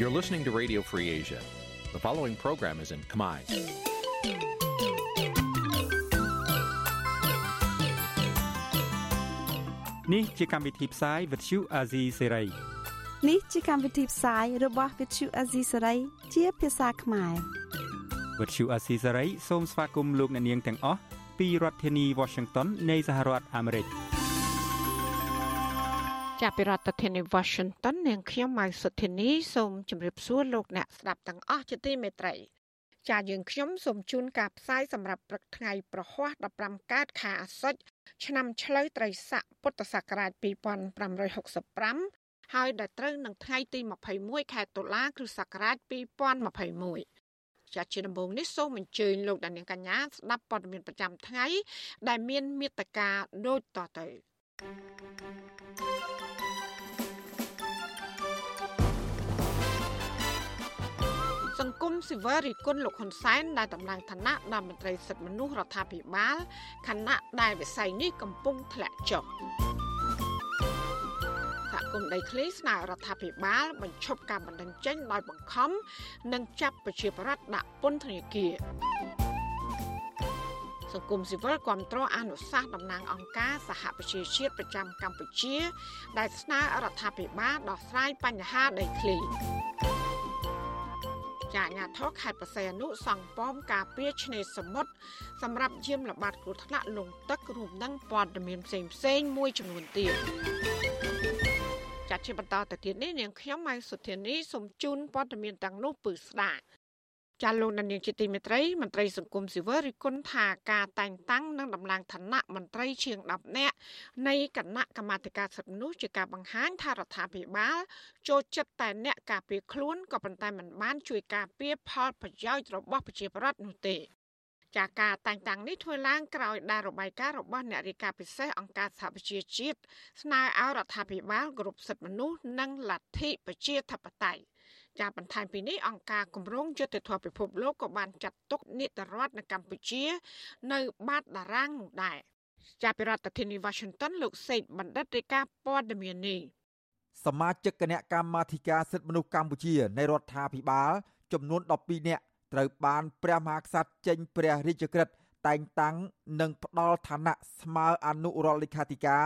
You're listening to Radio Free Asia. The following program is in Khmer. នេះជាកម្មវិធីផ្សាយ Vuthu Azizi Serai នេះជាកម្មវិធីផ្សាយរបស់ Vuthu Azizi Serai ជាភាសាខ្មែរ Vuthu Azizi Serai សូមស្វាគមន៍លោកអ្នកនាងទាំងអស់ពីរដ្ឋធានី Washington នៃសហរដ្ឋអាមេរិក ចាប់ពីរដ្ឋធានី Washington នាងខ្ញុំម៉ៅសុធានីសូមជម្រាបសួរលោកអ្នកស្ដាប់ទាំងអស់ជាទីមេត្រីចាយើងខ្ញុំសូមជូនការផ្សាយសម្រាប់ព្រឹកថ្ងៃប្រហ័ស15កើតខែអាសត់ឆ្នាំឆ្លូវត្រីស័កពុទ្ធសករាជ2565ហើយដល់ត្រូវនឹងថ្ងៃទី21ខែតុលាគ្រិស្តសករាជ2021ជាជាដំបូងនេះសូមអញ្ជើញលោកដានៀងកញ្ញាស្ដាប់ព័ត៌មានប្រចាំថ្ងៃ ដែលមានមេត្តាដូចតទៅ thank you សង្គមស៊ីវិលរិះគន់លោកហ៊ុនសែនដែលតំណាងឋានៈដល់មន្ត្រីសិទ្ធិមនុស្សរដ្ឋាភិបាលខណៈដែលវិស័យនេះកំពុងធ្លាក់ចុះសហគមន៍ដីធ្លីស្នើរដ្ឋាភិបាលបញ្ឈប់ការបណ្តេញចេញដោយបង្ខំនិងចាប់ប្រជាប្រដ្ឋដាក់ពន្ធនាគារ សង្គមស៊ីវិលគ្រប់គ្រងអនុសាសន៍តំណាងអង្គការសហប្រជាជាតិប្រចាំកម្ពុជា ដែលស្នើរដ្ឋាភិបាលដោះស្រាយបញ្ហាដីធ្លីចាអាញាធរខេត្តបរសៃអនុសង់ប៉មការពារឆ្នេរសមុទ្រសម្រាប់យាមល្បាតគ្រោះថ្នាក់លងទឹករួមនឹងព័ត៌មានផ្សេងផ្សេងមួយចំនួនទៀតចាត់ជាបន្តទៅទៀតនេះនាងខ្ញុំម៉ៃសុធានីសូមជូនព័ត៌មានទាំងនោះពឺស្ដាប់ ចាលោកនាងជាទីមេត្រីមន្ត្រីសង្គមស៊ីវិលរិះគន់ថាការតែងតាំងនិងដំឡើងឋានៈមន្ត្រីជាង10នាក់នៃគណៈកម្មាធិការសិទ្ធិមនុស្សជាការបង្ហាញថារដ្ឋាភិបាលចូលចិត្តតែអ្នកការពារខ្លួនក៏ប៉ុន្តែមិនបានជួយការពារផលប្រយោជន៍របស់ប្រជាពលរដ្ឋនោះទេចាការតែងតាំងនេះធ្វើឡើងក្រោយដែលរបាយការណ៍របស់អ្នករាយការណ៍ពិសេសអង្គការសហប្រជាជាតិស្នើឲ្យរដ្ឋាភិបាលគ្រប់សិទ្ធិមនុស្សនិងលទ្ធិប្រជាធិបតេយ្យ ចាបន្ថែមពីនេះអង្គការគម្រោងយុទ្ធធម៌ពិភពលោកក៏បានចាត់ទុកនីតិរដ្ឋនៅកម្ពុជា នៅបាតតារាងនោះដែរចាប់ពីរដ្ឋធានី Washington លោកសេកបណ្ឌិតរាយការណ៍ព័ត៌មាននេះសមាជិកគណៈកម្មាធិការសិទ្ធិមនុស្សកម្ពុជានៃរដ្ឋាភិបាល ចំនួន12នាក់ត្រូវបានព្រះមហាក្សត្រចេញព្រះរាជក្រឹត្យតែងតាំងនិងផ្ដល់ឋានៈស្មើអនុរដ្ឋលេខាធិការ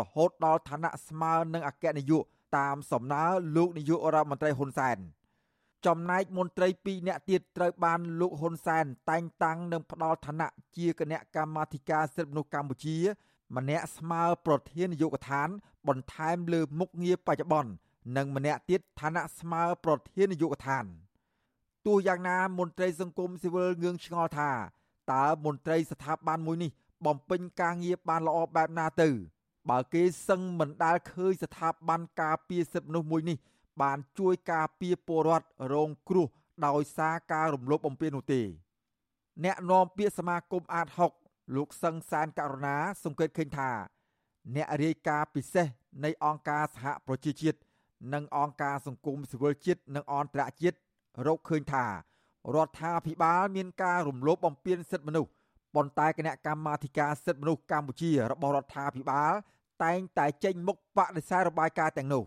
រហូតដល់ឋានៈស្មើនឹងអគ្គនាយក តាមសំណើលោកនាយករដ្ឋមន្ត្រីហ៊ុនសែនចំណែកមន្ត្រី2នាក់ទៀតត្រូវបានលោកហ៊ុនសែនតែងតាំងនិងផ្ដល់ឋានៈជាគណៈកម្មាធិការសិទ្ធិមនុស្សកម្ពុជាម្នាក់ស្មើប្រធាននាយកដ្ឋាន បន្ថែមលើមុខងារបច្ចុប្បន្ននិងម្នាក់ទៀតឋានៈស្មើប្រធាននាយកដ្ឋានទោះយ៉ាងណាមន្ត្រីសង្គមស៊ីវិលងឿងឆ្ងល់ថាតើមន្ត្រីស្ថាប័នមួយនេះបំពេញការងារបានល្អបែបណាទៅ បើគេសឹងមិនដែលឃើញស្ថាប័នការពារសិទ្ធិមនុស្សមួយនេះ បានជួយការពារពលរដ្ឋរងគ្រោះដោយសារការរំលោភបំពាននោះទេ អ្នកនាំពាក្យសមាគមអាត6លោកសឹងសានករណា សង្កេតឃើញថា អ្នករាយការណ៍ពិសេសនៃអង្គការសហប្រជាជាតិនិងអង្គការសង្គមស៊ីវិលជាតិនិងអន្តរជាតិរកឃើញថារដ្ឋាភិបាលមានការរំលោភបំពានសិទ្ធិមនុស្ស ប៉ុន្តែគណៈកម្មាធិការសិទ្ធិមនុស្សកម្ពុជារបស់រដ្ឋាភិបាល តែងតែចេញមុខបដិសេធរបាយការណ៍ទាំងនោះ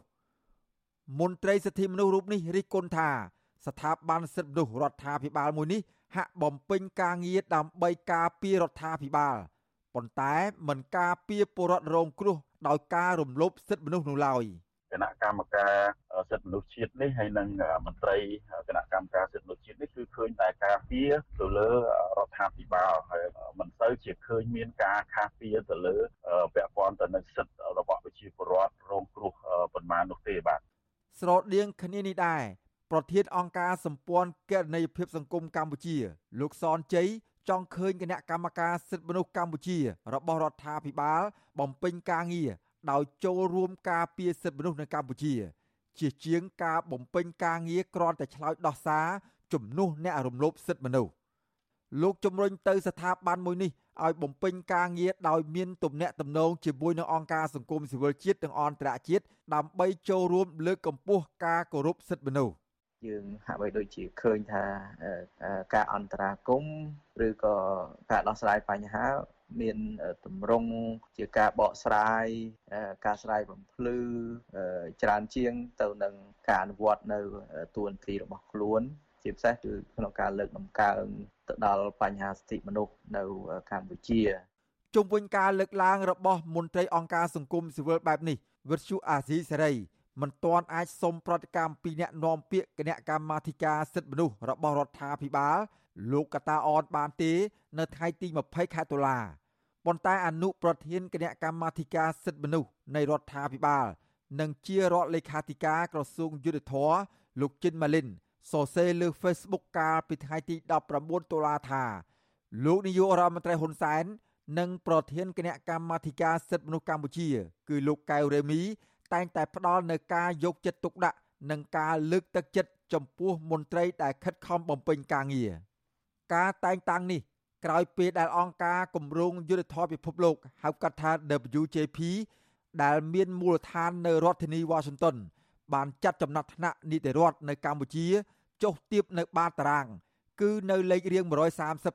មន្ត្រីសិទ្ធិមនុស្សរូបនេះរិះគន់ថាស្ថាប័នសិទ្ធិមនុស្សរដ្ឋាភិបាលមួយនេះហាក់បំពេញការងារដើម្បីការពាររដ្ឋាភិបាលប៉ុន្តែមិនការពារពលរដ្ឋរងគ្រោះដោយការរំលោភសិទ្ធិមនុស្សនោះឡើយ។ គណៈកម្មការសិទ្ធិមនុស្សជាតិនេះហើយនិងមន្ត្រីគណៈកម្មការសិទ្ធិមនុស្សជាតិនេះគឺឃើញតែការពារទៅលើរដ្ឋាភិបាលហើយមិនសូវជាឃើញមានការខាសពារទៅលើពាក់ព័ន្ធទៅនឹងសិទ្ធិរបស់ប្រជាពលរដ្ឋរងគ្រោះប៉ុន្មាននោះទេបាទស្រដៀងគ្នានេះដែរប្រធានអង្គការសម្ព័ន្ធគណនេយ្យភាពសង្គមកម្ពុជា លោកសនជ័យចង់ឃើញគណៈកម្មការសិទ្ធិមនុស្សកម្ពុជា របស់រដ្ឋាភិបាល បំពេញការងារ ដោយចូលរួមការពារសិទ្ធិមនុស្សនៅកម្ពុជា ជាជាងការបំពេញការងារគ្រាន់តែឆ្លើយដោះសារជំនួសអ្នករំលោភសិទ្ធិមនុស្សលោកជំរុញទៅស្ថាប័នមួយនេះឲ្យបំពេញការងារដោយមានទំនាក់ទំនងជាមួយនឹងអង្គការសង្គមស៊ីវិលជាតិនិងអន្តរជាតិដើម្បីចូលរួមលើកកម្ពស់ការគោរពសិទ្ធិមនុស្សយើងហាក់បីដូចជាឃើញថាការអន្តរាគមឬក៏ការដោះស្រាយបញ្ហា មានតម្រង់ជាការបកស្រាយការស្រាយបំភ្លឺច្រើនជាងទៅនឹងការអនុវត្តនៅទួនាទីរបស់ខ្លួន ជាពិសេសគឺក្នុងការលើកដំកើងទៅដល់បញ្ហាសិទ្ធិមនុស្សនៅកម្ពុជាជុំវិញការលើកឡើងរបស់មន្ត្រីអង្គការសង្គមស៊ីវិលបែបនេះវិទ្យុអាស៊ីសេរី មិនទាន់អាចសុំប្រតិកម្មពីអ្នកនាំពាក្យគណៈកម្មាធិការសិទ្ធិមនុស្សរបស់រដ្ឋាភិបាល លោកកតាអនបានទេ នៅថ្ងៃទី20ខែតុលាប៉ុន្តែអនុប្រធានគណៈកម្មាធិការសិទ្ធិមនុស្សនៃរដ្ឋាភិបាល និងជារដ្ឋលេខាធិការក្រសួងយុទ្ធភ័ពលោកជិនម៉ាលីនសរសេរលើ Facebook កាលពីថ្ងៃទី19តុលាថាលោកនាយករដ្ឋមន្ត្រីហ៊ុនសែននិងប្រធានគណៈកម្មាធិការសិទ្ធិមនុស្សកម្ពុជា គឺលោកកៅរេមី តែងតែផ្ដល់នៅការយកចិត្តទុកដាក់និងការលើកទឹកចិត្តចំពោះមន្ត្រីដែលខិតខំបំពេញការងារការតែងតាំងនេះក្រោយពេលដែលអង្គការគម្រោងយុទ្ធធម៌ពិភពលោកហៅកាត់ថា WJP ដែលមានមូលដ្ឋាននៅរដ្ឋធានី Washington បានចាត់ចំណាត់ថ្នាក់នីតិរដ្ឋនៅកម្ពុជា ចុះទៀបនៅបាតតារាង គឺនៅលេខរៀង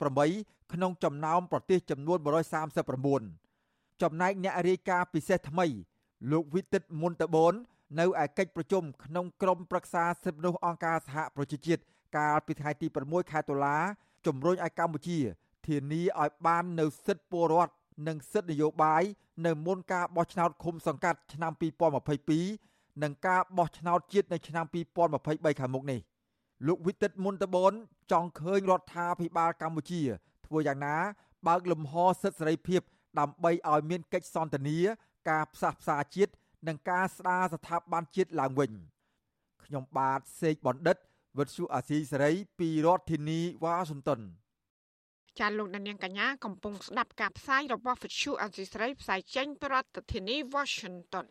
138ក្នុងចំណោមប្រទេសចំនួន139ចំណែកអ្នករាយការណ៍ពិសេសថ្មី លោកវិទិតមុនតបូននៅឯកិច្ចប្រជុំក្នុងក្រុមប្រឹក្សាសិទ្ធិមនុស្សអង្គការសហប្រជាជាតិកាលពីថ្ងៃទី6ខែតុលាជំរុញឲ្យកម្ពុជា ធានាឲ្យបាននៅសិទ្ធិពលរដ្ឋនិងសិទ្ធិនយោបាយនៅមុនការបោះឆ្នោតឃុំសង្កាត់ឆ្នាំ2022និងការបោះឆ្នោតជាតិនៅឆ្នាំ2023ខាងមុខនេះលោកវិទិតមុនតបនចង់ឃើញរដ្ឋាភិបាលកម្ពុជា ធ្វើយ៉ាងណាបើកលំហសិទ្ធិសេរីភាពដើម្បីឲ្យមានកិច្ចសន្ទនា ការផ្សះផ្សាជាតិនិងការស្ដារស្ថាប័នជាតិឡើងវិញខ្ញុំបាទសេកបណ្ឌិតវិទ្យុអាស៊ីសេរីពីរដ្ឋធានីវ៉ាស៊ីនតោនចាលោកនាងកញ្ញាកំពុងស្ដាប់ការផ្សាយរបស់វិទ្យុអាស៊ីសេរីផ្សាយចេញពីរដ្ឋធានី Washington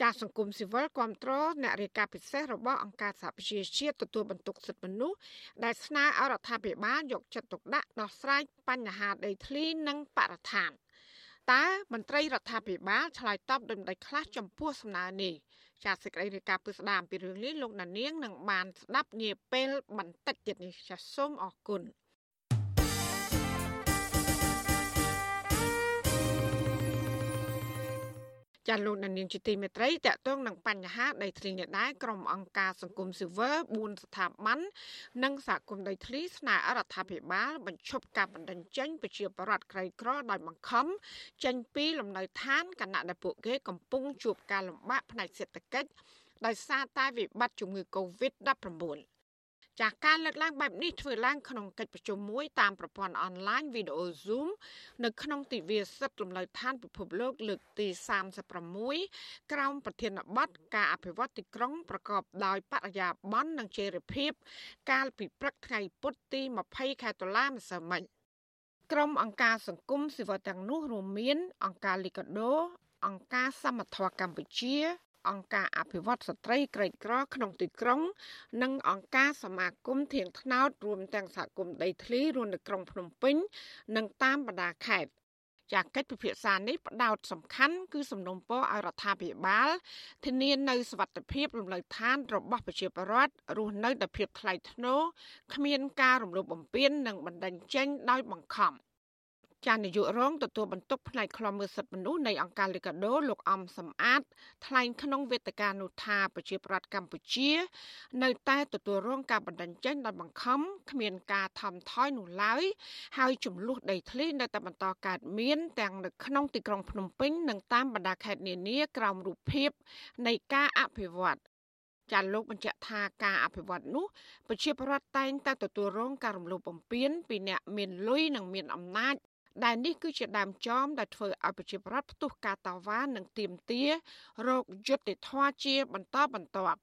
ចាសសង្គមស៊ីវិលគ្រប់គ្រងអ្នករាយការណ៍ពិសេសរបស់អង្គការសហប្រជាជាតិទទួលបន្ទុកសិទ្ធិមនុស្សដែលស្នើឲ្យរដ្ឋាភិបាលយកចិត្តទុកដាក់ដោះស្រាយបញ្ហាដីធ្លីនិងបរិស្ថាន តើមន្ត្រីរដ្ឋាភិបាលឆ្លើយតបដោយម្ដេចខ្លះចំពោះសំណើនេះចាសសេចក្តីរាយការណ៍ពីស្ដាមពីរឿងនេះលោកណានៀងនឹងបានស្ដាប់នាពេលបន្តិចទៀតនេះចាសសូមអរគុណ ចាលោកនាងជាទីមេត្រីតកតងនឹងបញ្ហាដីធ្លីនេះដែរក្រុមអង្គការសង្គមស៊ីវិល4ស្ថាប័ននិងសហគមន៍ដីធ្លីស្នើអរដ្ឋាភិបាល បញ្ឈប់ការបណ្តេញចេញប្រជាពលរដ្ឋក្រីក្រដោយបង្ខំចេញពីលំនៅឋានគណៈដែលពួកគេកំពុងជួបការលំបាកផ្នែកសេដ្ឋកិច្ចដោយសារតែវិបត្តិជំងឺ Covid-19 ចាស់ការលើកឡើងបែបនេះធ្វើឡើងក្នុងកិច្ចប្រជុំមួយតាមប្រព័ន្ធអនឡាញវីដេអូ Zoom នៅក្នុងទិវាសិទ្ធិលំនៅឋានពិភពលោកលើកទី36ក្រោមប្រធានបទការអភិវឌ្ឍទីក្រុងប្រកបដោយបរិយាបន្ននិងចីរភាព កាលពីព្រឹកថ្ងៃពុធទី20ខែតុលាម្សិលមិញក្រុមអង្គការសង្គមស៊ីវិលទាំងនោះរួមមានអង្គការលីកាដូអង្គការសមត្ថៈកម្ពុជា អង្គការអភិវឌ្ឍស្ត្រីក្រីក្រក្នុងទីក្រុង និងអង្គការសមាគមធៀងថ្នោតរួមទាំងសហគមន៍ដីធ្លីរួមនៅក្រុងភ្នំពេញនិងតាមបណ្ដាខេត្តចាកិច្ចពិភាក្សានេះផ្ដោតសំខាន់គឺសំណុំពរឲ្យរដ្ឋាភិបាលធានានៅសวัสดิភាពលំនៅឋានរបស់ប្រជាពលរដ្ឋរស់នៅដោយភាពថ្លៃថ្នូរគ្មានការរំលោភបំពាននិងបណ្តេញចេញដោយបង្ខំ។ ចាននាយករងទទួលបន្ទុកផ្នែកខ្លំមើលសិទ្ធិមនុស្សនៃអង្គការលីកាដូលោកអំសំអាត ថ្លែងក្នុងវេទិកានោះថាប្រជាប្រដ្ឋកម្ពុជា នៅតែទទួលរងការបណ្តេញចេញដោយបង្ខំគ្មានការថមថយនោះឡើយហើយចំនួនដីធ្លីនៅតែបន្តកើតមានទាំងនៅក្នុងទីក្រុងភ្នំពេញនិងតាមបណ្ដាខេត្តនានាក្រោមរូបភាពនៃការអភិវឌ្ឍចាលោកបញ្ជាក់ថាការអភិវឌ្ឍនោះប្រជាពលរដ្ឋតែងតែទទួលរងការរំលោភបំពានពីអ្នកមានលុយនិងមានអំណាច ដែលនេះគឺជាដើមចមដែលធ្វើឲ្យប្រជាប្រដ្ឋផ្ទុះការតវ៉ានិងទាមទាររោគយុត្តិធម៌ជាបន្តបន្ទាប់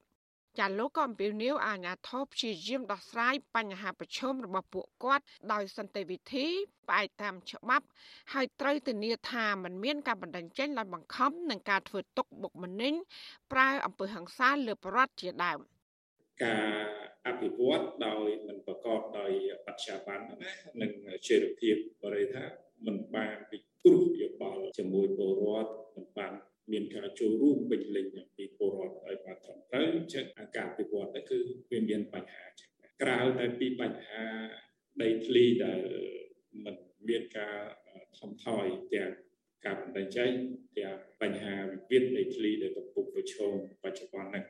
ចាលោកក៏អំពាវនាវអាជ្ញាធរព្យាយាមដោះស្រាយបញ្ហាប្រឈមរបស់ពួកគាត់ដោយសន្តិវិធីផ្អែកតាមច្បាប់ ហើយត្រូវធានាថាมันមានការបណ្តេញចេញដោយបង្ខំនិងការធ្វើទុកបុកម្នេញប្រើអំពើហិង្សាលើប្រវត្តិជាដើមការ អភិវឌ្ឍដោយមិនប្រកបដោយបច្ចាប័នណានិងជារភាពបរិយាថាមិនបានពិគ្រោះយោបល់ជាមួយពលរដ្ឋមិនបានមានការចូលរួមពេញលេញពីពលរដ្ឋឲ្យបានត្រឹមត្រូវអញ្ចឹងអាការអភិវឌ្ឍទៅគឺវាមានបញ្ហាចឹងក្រៅតែពីបញ្ហាដីធ្លីដែលមិនមានការថមថយទាំងការបណ្ដឹងចេញទាំងបញ្ហាវិវាទដីធ្លីដែលកំពុងប្រឈមបច្ចុប្បន្ននេះ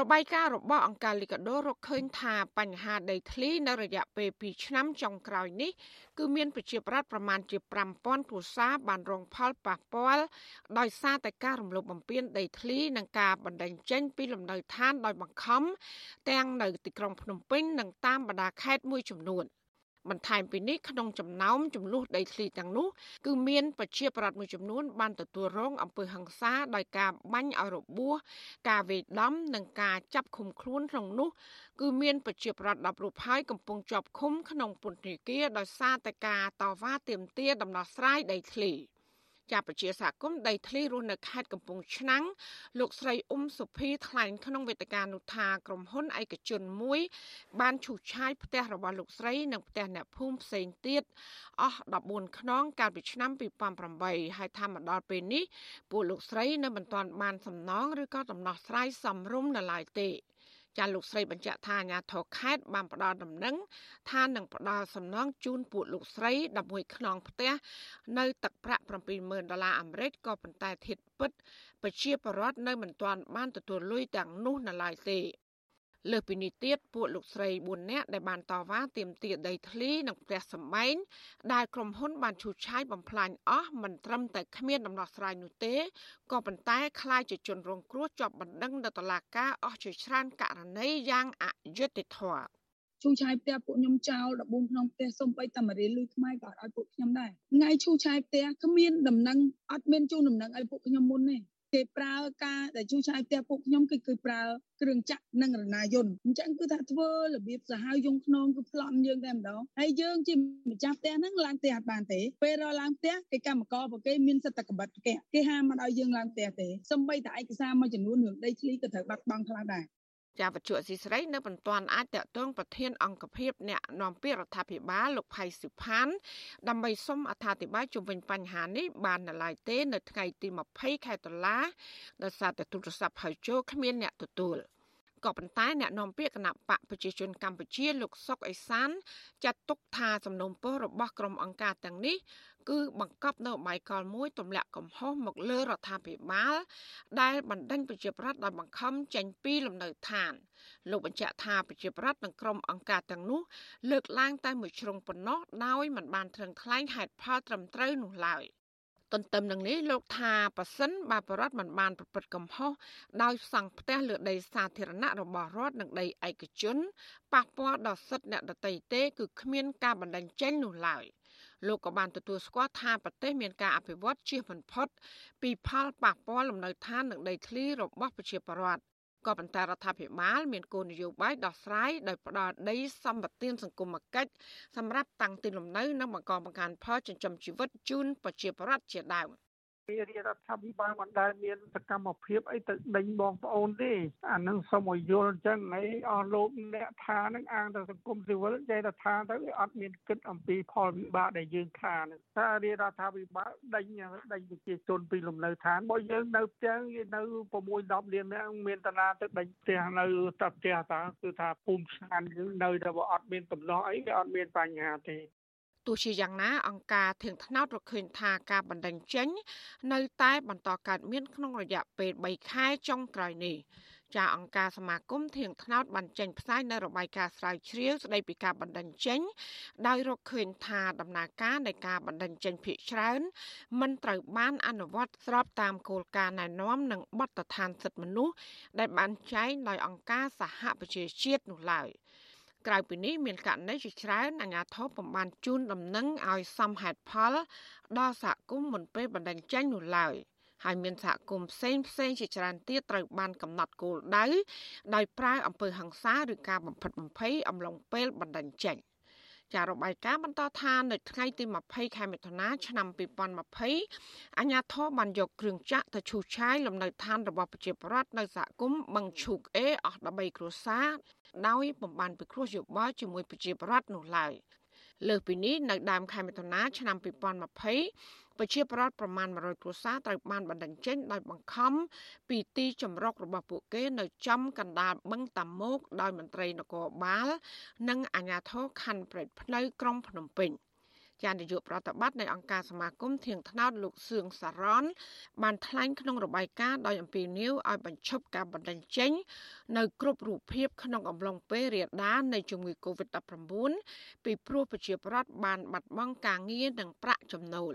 របាយការណ៍របស់អង្គការលីកាដូរកឃើញថាបញ្ហាដីធ្លីនៅរយៈពេល2ឆ្នាំចុងក្រោយនេះគឺមានប្រជាប្រដ្ឋប្រមាណជា5000គ្រួសារបានរងផលប៉ះពាល់ដោយសារតែការរំលោភបំពានដីធ្លីនិងការបណ្តេញចេញពីលំនៅឋានដោយបង្ខំទាំងនៅទីក្រុងភ្នំពេញនិងតាមបណ្ដាខេត្តមួយចំនួន។ បន្ថែមពីនេះក្នុងចំណោមចំនួនដីធ្លីទាំងនោះគឺមានប្រជាប្រដ្ឋមួយចំនួន បានទទួលរងអំពើហិង្សាដោយការបាញ់ឲ្យរបួសការវេដំនិងការចាប់ឃុំខ្លួនក្នុងនោះគឺមានប្រជាប្រដ្ឋ10រូបហើយកំពុងជាប់ឃុំក្នុងពន្ធនាគារដោយសារតែការតវ៉ាទាមទារដំណោះស្រាយដីធ្លី។ ជាប្រជាសហគមន៍ដីធ្លីរស់នៅខេត្តកំពង់ឆ្នាំងលោកស្រីអ៊ុំសុភីថ្លែងក្នុងវេទិកានោះថាក្រុមហ៊ុនឯកជនមួយ បានឈូសឆាយផ្ទះរបស់លោកស្រីនិងផ្ទះអ្នកភូមិផ្សេងទៀតអស់14ខ្នងកាលពីឆ្នាំ2008ហើយថាមកដល់ពេលនេះពួកលោកស្រីនៅមិនទាន់បានសំណងឬក៏ដំណោះស្រាយសមរម្យនៅឡើយទេ ចាលោកស្រីបញ្ជាក់ថាអាញាធរខេត្តបានផ្ដល់ដំណឹងថានឹងផ្ដល់សំណងជូនពួកលោកស្រី11ខ្នងផ្ទះនៅទឹកប្រាក់70000ដុល្លារអាមេរិកក៏ប៉ុន្តែធៀបពិត ប្រជាពលរដ្ឋនៅមិនទាន់បានទទួលលុយទាំងនោះនៅឡើយទេ លើសពីនេះទៀតពួកលោកស្រី4នាក់ដែលបានតវ៉ាទាមទារដីធ្លីនិងផ្ទះសម្បែងដែលក្រុមហ៊ុនបានឈូសឆាយបំផ្លាញអស់មិនត្រឹមតែគ្មានដំណោះស្រាយនោះទេក៏ប៉ុន្តែខ្លាចជាជនរងគ្រោះជាប់បណ្ដឹងនៅតុលាការអស់ជាច្រើនករណីយ៉ាងអយុត្តិធម៌ឈូឆាយផ្ទះពួកខ្ញុំចោល14ក្នុងផ្ទះសំបីតាមារីលុយខ្មែរក៏ឲ្យពួកខ្ញុំដែរថ្ងៃឈូឆាយផ្ទះគ្មានដំណឹងអត់មានជូនដំណឹងឲ្យពួកខ្ញុំមុនទេ គេប្រើការដែលជួយឆាយផ្ទះពួកខ្ញុំគឺគឺប្រើគ្រឿងចាក់និងរណាយន្តអញ្ចឹងគឺថាធ្វើរបៀបសាហាវយងខ្នងគឺប្លន់យើងតែម្ដងហើយយើងជាម្ចាស់ផ្ទះហ្នឹងឡើងផ្ទះអត់បានទេពេលរឡើងផ្ទះគេកម្មករពួកគេមានសិទ្ធិកបិតផ្ទះគេហាមមិនឲ្យយើងឡើងផ្ទះទេសំបីតែឯកសារមួយចំនួនរឿងដីធ្លីក៏ត្រូវបាត់បង់ខ្លះដែរ ចាវត្ថុអសីស្រីនៅមិនទាន់អាចតកតងប្រធានអង្គភិបអ្នកនាំពាក្យរដ្ឋាភិបាលលោកផៃសុផានដើម្បីសុំអត្ថាធិប្បាយជុំវិញបញ្ហានេះបាននៅឡើយទេ នៅថ្ងៃទី20ខែតុលាដោយសារតែទូរស័ព្ទហៅចូលគ្មានអ្នកទទួលក៏ប៉ុន្តែអ្នកនាំពាក្យគណៈបកប្រជាជនកម្ពុជាលោកសុកអេសានចាត់ទុកថាសំណុំពររបស់ក្រុមអង្គការទាំងនេះ គឺបង្កប់នៅបាយកលមួយទម្លាក់កំហុសមកលើរដ្ឋាភិបាល ដែលបណ្ដេញប្រជាប្រដ្ឋដោយបង្ខំចេញពីលំនៅឋានលោកបញ្ជាក់ថាប្រជាប្រដ្ឋនិងក្រុមអង្គការទាំងនោះលើកឡើងតែមួយជ្រុងប៉ុណ្ណោះដោយមិនបានត្រឹមថ្លែងហេតុផលត្រឹមត្រូវនោះឡើយទន្ទឹមនឹងនេះលោកថាប៉ះសិនបាបរដ្ឋមិនបានប្រព្រឹត្តកំហុសដោយសង់ផ្ទះលើដីសាធារណៈរបស់រដ្ឋនិងដីឯកជនប៉ះពាល់ដល់សិទ្ធិអ្នកដទៃទេគឺគ្មានការបណ្ដឹងចេញនោះឡើយ។ លោកក៏បានទទួលស្គាល់ថាប្រទេសមានការអភិវឌ្ឍជាបំផុត ពីផលប៉ះពាល់លំនៅឋាននិងដីធ្លីរបស់ប្រជាពលរដ្ឋក៏ប៉ុន្តែរដ្ឋាភិបាលមានគោលនយោបាយដោះស្រាយដោយផ្ដល់ដីសម្បត្តិសង្គមគិច្ចសម្រាប់តាំងទីលំនៅ និងបង្កបង្កើនផលចិញ្ចឹមជីវិតជូនប្រជាពលរដ្ឋជាដើម។ រាជរដ្ឋាភិបាលមិនដែលមានសកម្មភាពអីទៅដេញបងប្អូនទេអានឹងសូមឲ្យយល់អញ្ចឹងហើយអស់លោកអ្នកថានឹងអាងទៅសង្គមស៊ីវិលចេះតែថាទៅអត់មានគិតអំពីផលវិបាកដែលយើងថានឹងថារាជរដ្ឋាភិបាលដេញដេញប្រជាជនពីលំនៅឋានបើយើងនៅផ្ទះនៅ6 10លាននាក់មានតាណាទៅដេញផ្ទះនៅតែផ្ទះតាគឺថាភូមិស្ថានយើងនៅតែបើអត់មានកំណោះអីវាអត់មានបញ្ហាទេ ទោះជាយ៉ាងណាអង្គការធៀងថ្នោតរកឃើញថាការបណ្ដឹងចេញ នៅតែបន្តកើតមាន ក្នុងរយៈពេល3ខែចុងក្រោយនេះចាអង្គការសមាគមធៀងថ្នោតបានចេញផ្សាយនៅរបាយការណ៍ស្រាវជ្រាវស្ដីពីការបណ្ដឹងចេញ ដោយរកឃើញថាដំណើរការនៃការបណ្ដឹងចេញភាគច្រើនមិនត្រូវបានអនុវត្តស្របតាមគោលការណ៍ណែនាំនិងបទដ្ឋានសិទ្ធិមនុស្សដែលបានចែងដោយអង្គការសហប្រជាជាតិនោះឡើយ។ ក្រៅពីនេះមានករណីជាច្រើនអាជ្ញាធរពំបានជូនដំណឹងឲ្យសមហេតុផល ដល់សហគមន៍មុនពេលបណ្ដឹងចេញនោះឡើយហើយមានសហគមន៍ផ្សេងផ្សេងជាច្រើនទៀតត្រូវបានកំណត់គោលដៅដោយប្រើអំពើហិង្សាឬការបំផិតបំភ័យអំឡុងពេលបណ្ដឹងចេញចាររបាយការណ៍បន្តថានៅថ្ងៃទី20ខែមិថុនាឆ្នាំ2020អាជ្ញាធរបានយកគ្រឿងចាក់ទៅឈូសឆាយលំនៅឋានរបស់ប្រជាពលរដ្ឋនៅសហគមន៍បឹងឈូកអេអស់13គ្រួសារ ដោយបំបានពិគ្រោះយោបល់ជាមួយប្រជាពលរដ្ឋនោះឡើយលើសពីនេះនៅដើមខែមិថុនាឆ្នាំ2020ប្រជាពលរដ្ឋប្រមាណ100គ្រួសារត្រូវបានបណ្ដឹងចេញដោយបង្ខំពីទីជម្រករបស់ពួកគេនៅចំកណ្ដាលបឹងតាម៉ោកដោយមន្ត្រីនគរបាល និងអាជ្ញាធរខណ្ឌព្រែកភ្នៅក្រុងភ្នំពេញ ជានាយកប្រតិបត្តិនៃអង្គការសមាគមធៀងថ្នោតលោកសឿងសារ៉នបានថ្លែងក្នុងរបាយការណ៍ដោយអំពាវនាវឲ្យបញ្ឈប់ការបណ្តេញចេញនៅគ្រប់រូបភាពក្នុងអំឡុងពេលរាលដាលនៃជំងឺ Covid-19 ពីព្រោះប្រជាពលរដ្ឋបានបាត់បង់ការងារនិងប្រាក់ចំណូល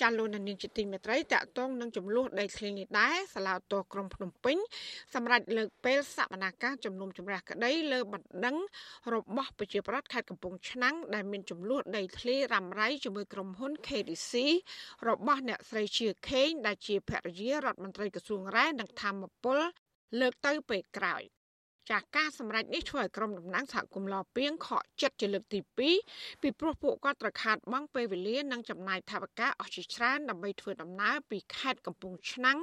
ចាលោកនាងជាទីមេត្រីតកតងនឹងចំនួនដីធ្លីនេះដែរសាឡាវតក្រុងភ្នំពេញសម្រាប់លើកពេលសវនាការជំនុំជម្រះក្តីលើបណ្ដឹងរបស់ប្រជាប្រដ្ឋខេត្តកំពង់ឆ្នាំងដែលមានចំនួនដីធ្លីរ៉ាំរ៉ៃជាមួយក្រុមហ៊ុន KDC របស់អ្នកស្រីជាខេងដែលជាភរិយារដ្ឋមន្ត្រីក្រសួងរ៉ែនិងធម្មពលលើកទៅពេលក្រោយ ចាការសម្រេចនេះធ្វើឲ្យក្រុមតំណាងសហគមន៍ឡពីងខកចិត្តជាលើកទី2ពីព្រោះពួកគាត់ត្រូវខាតបង់ពេលវេលានិងចំណាយថវិកាអស់ជាច្រើនដើម្បីធ្វើដំណើរពីខេត្តកំពង់ឆ្នាំង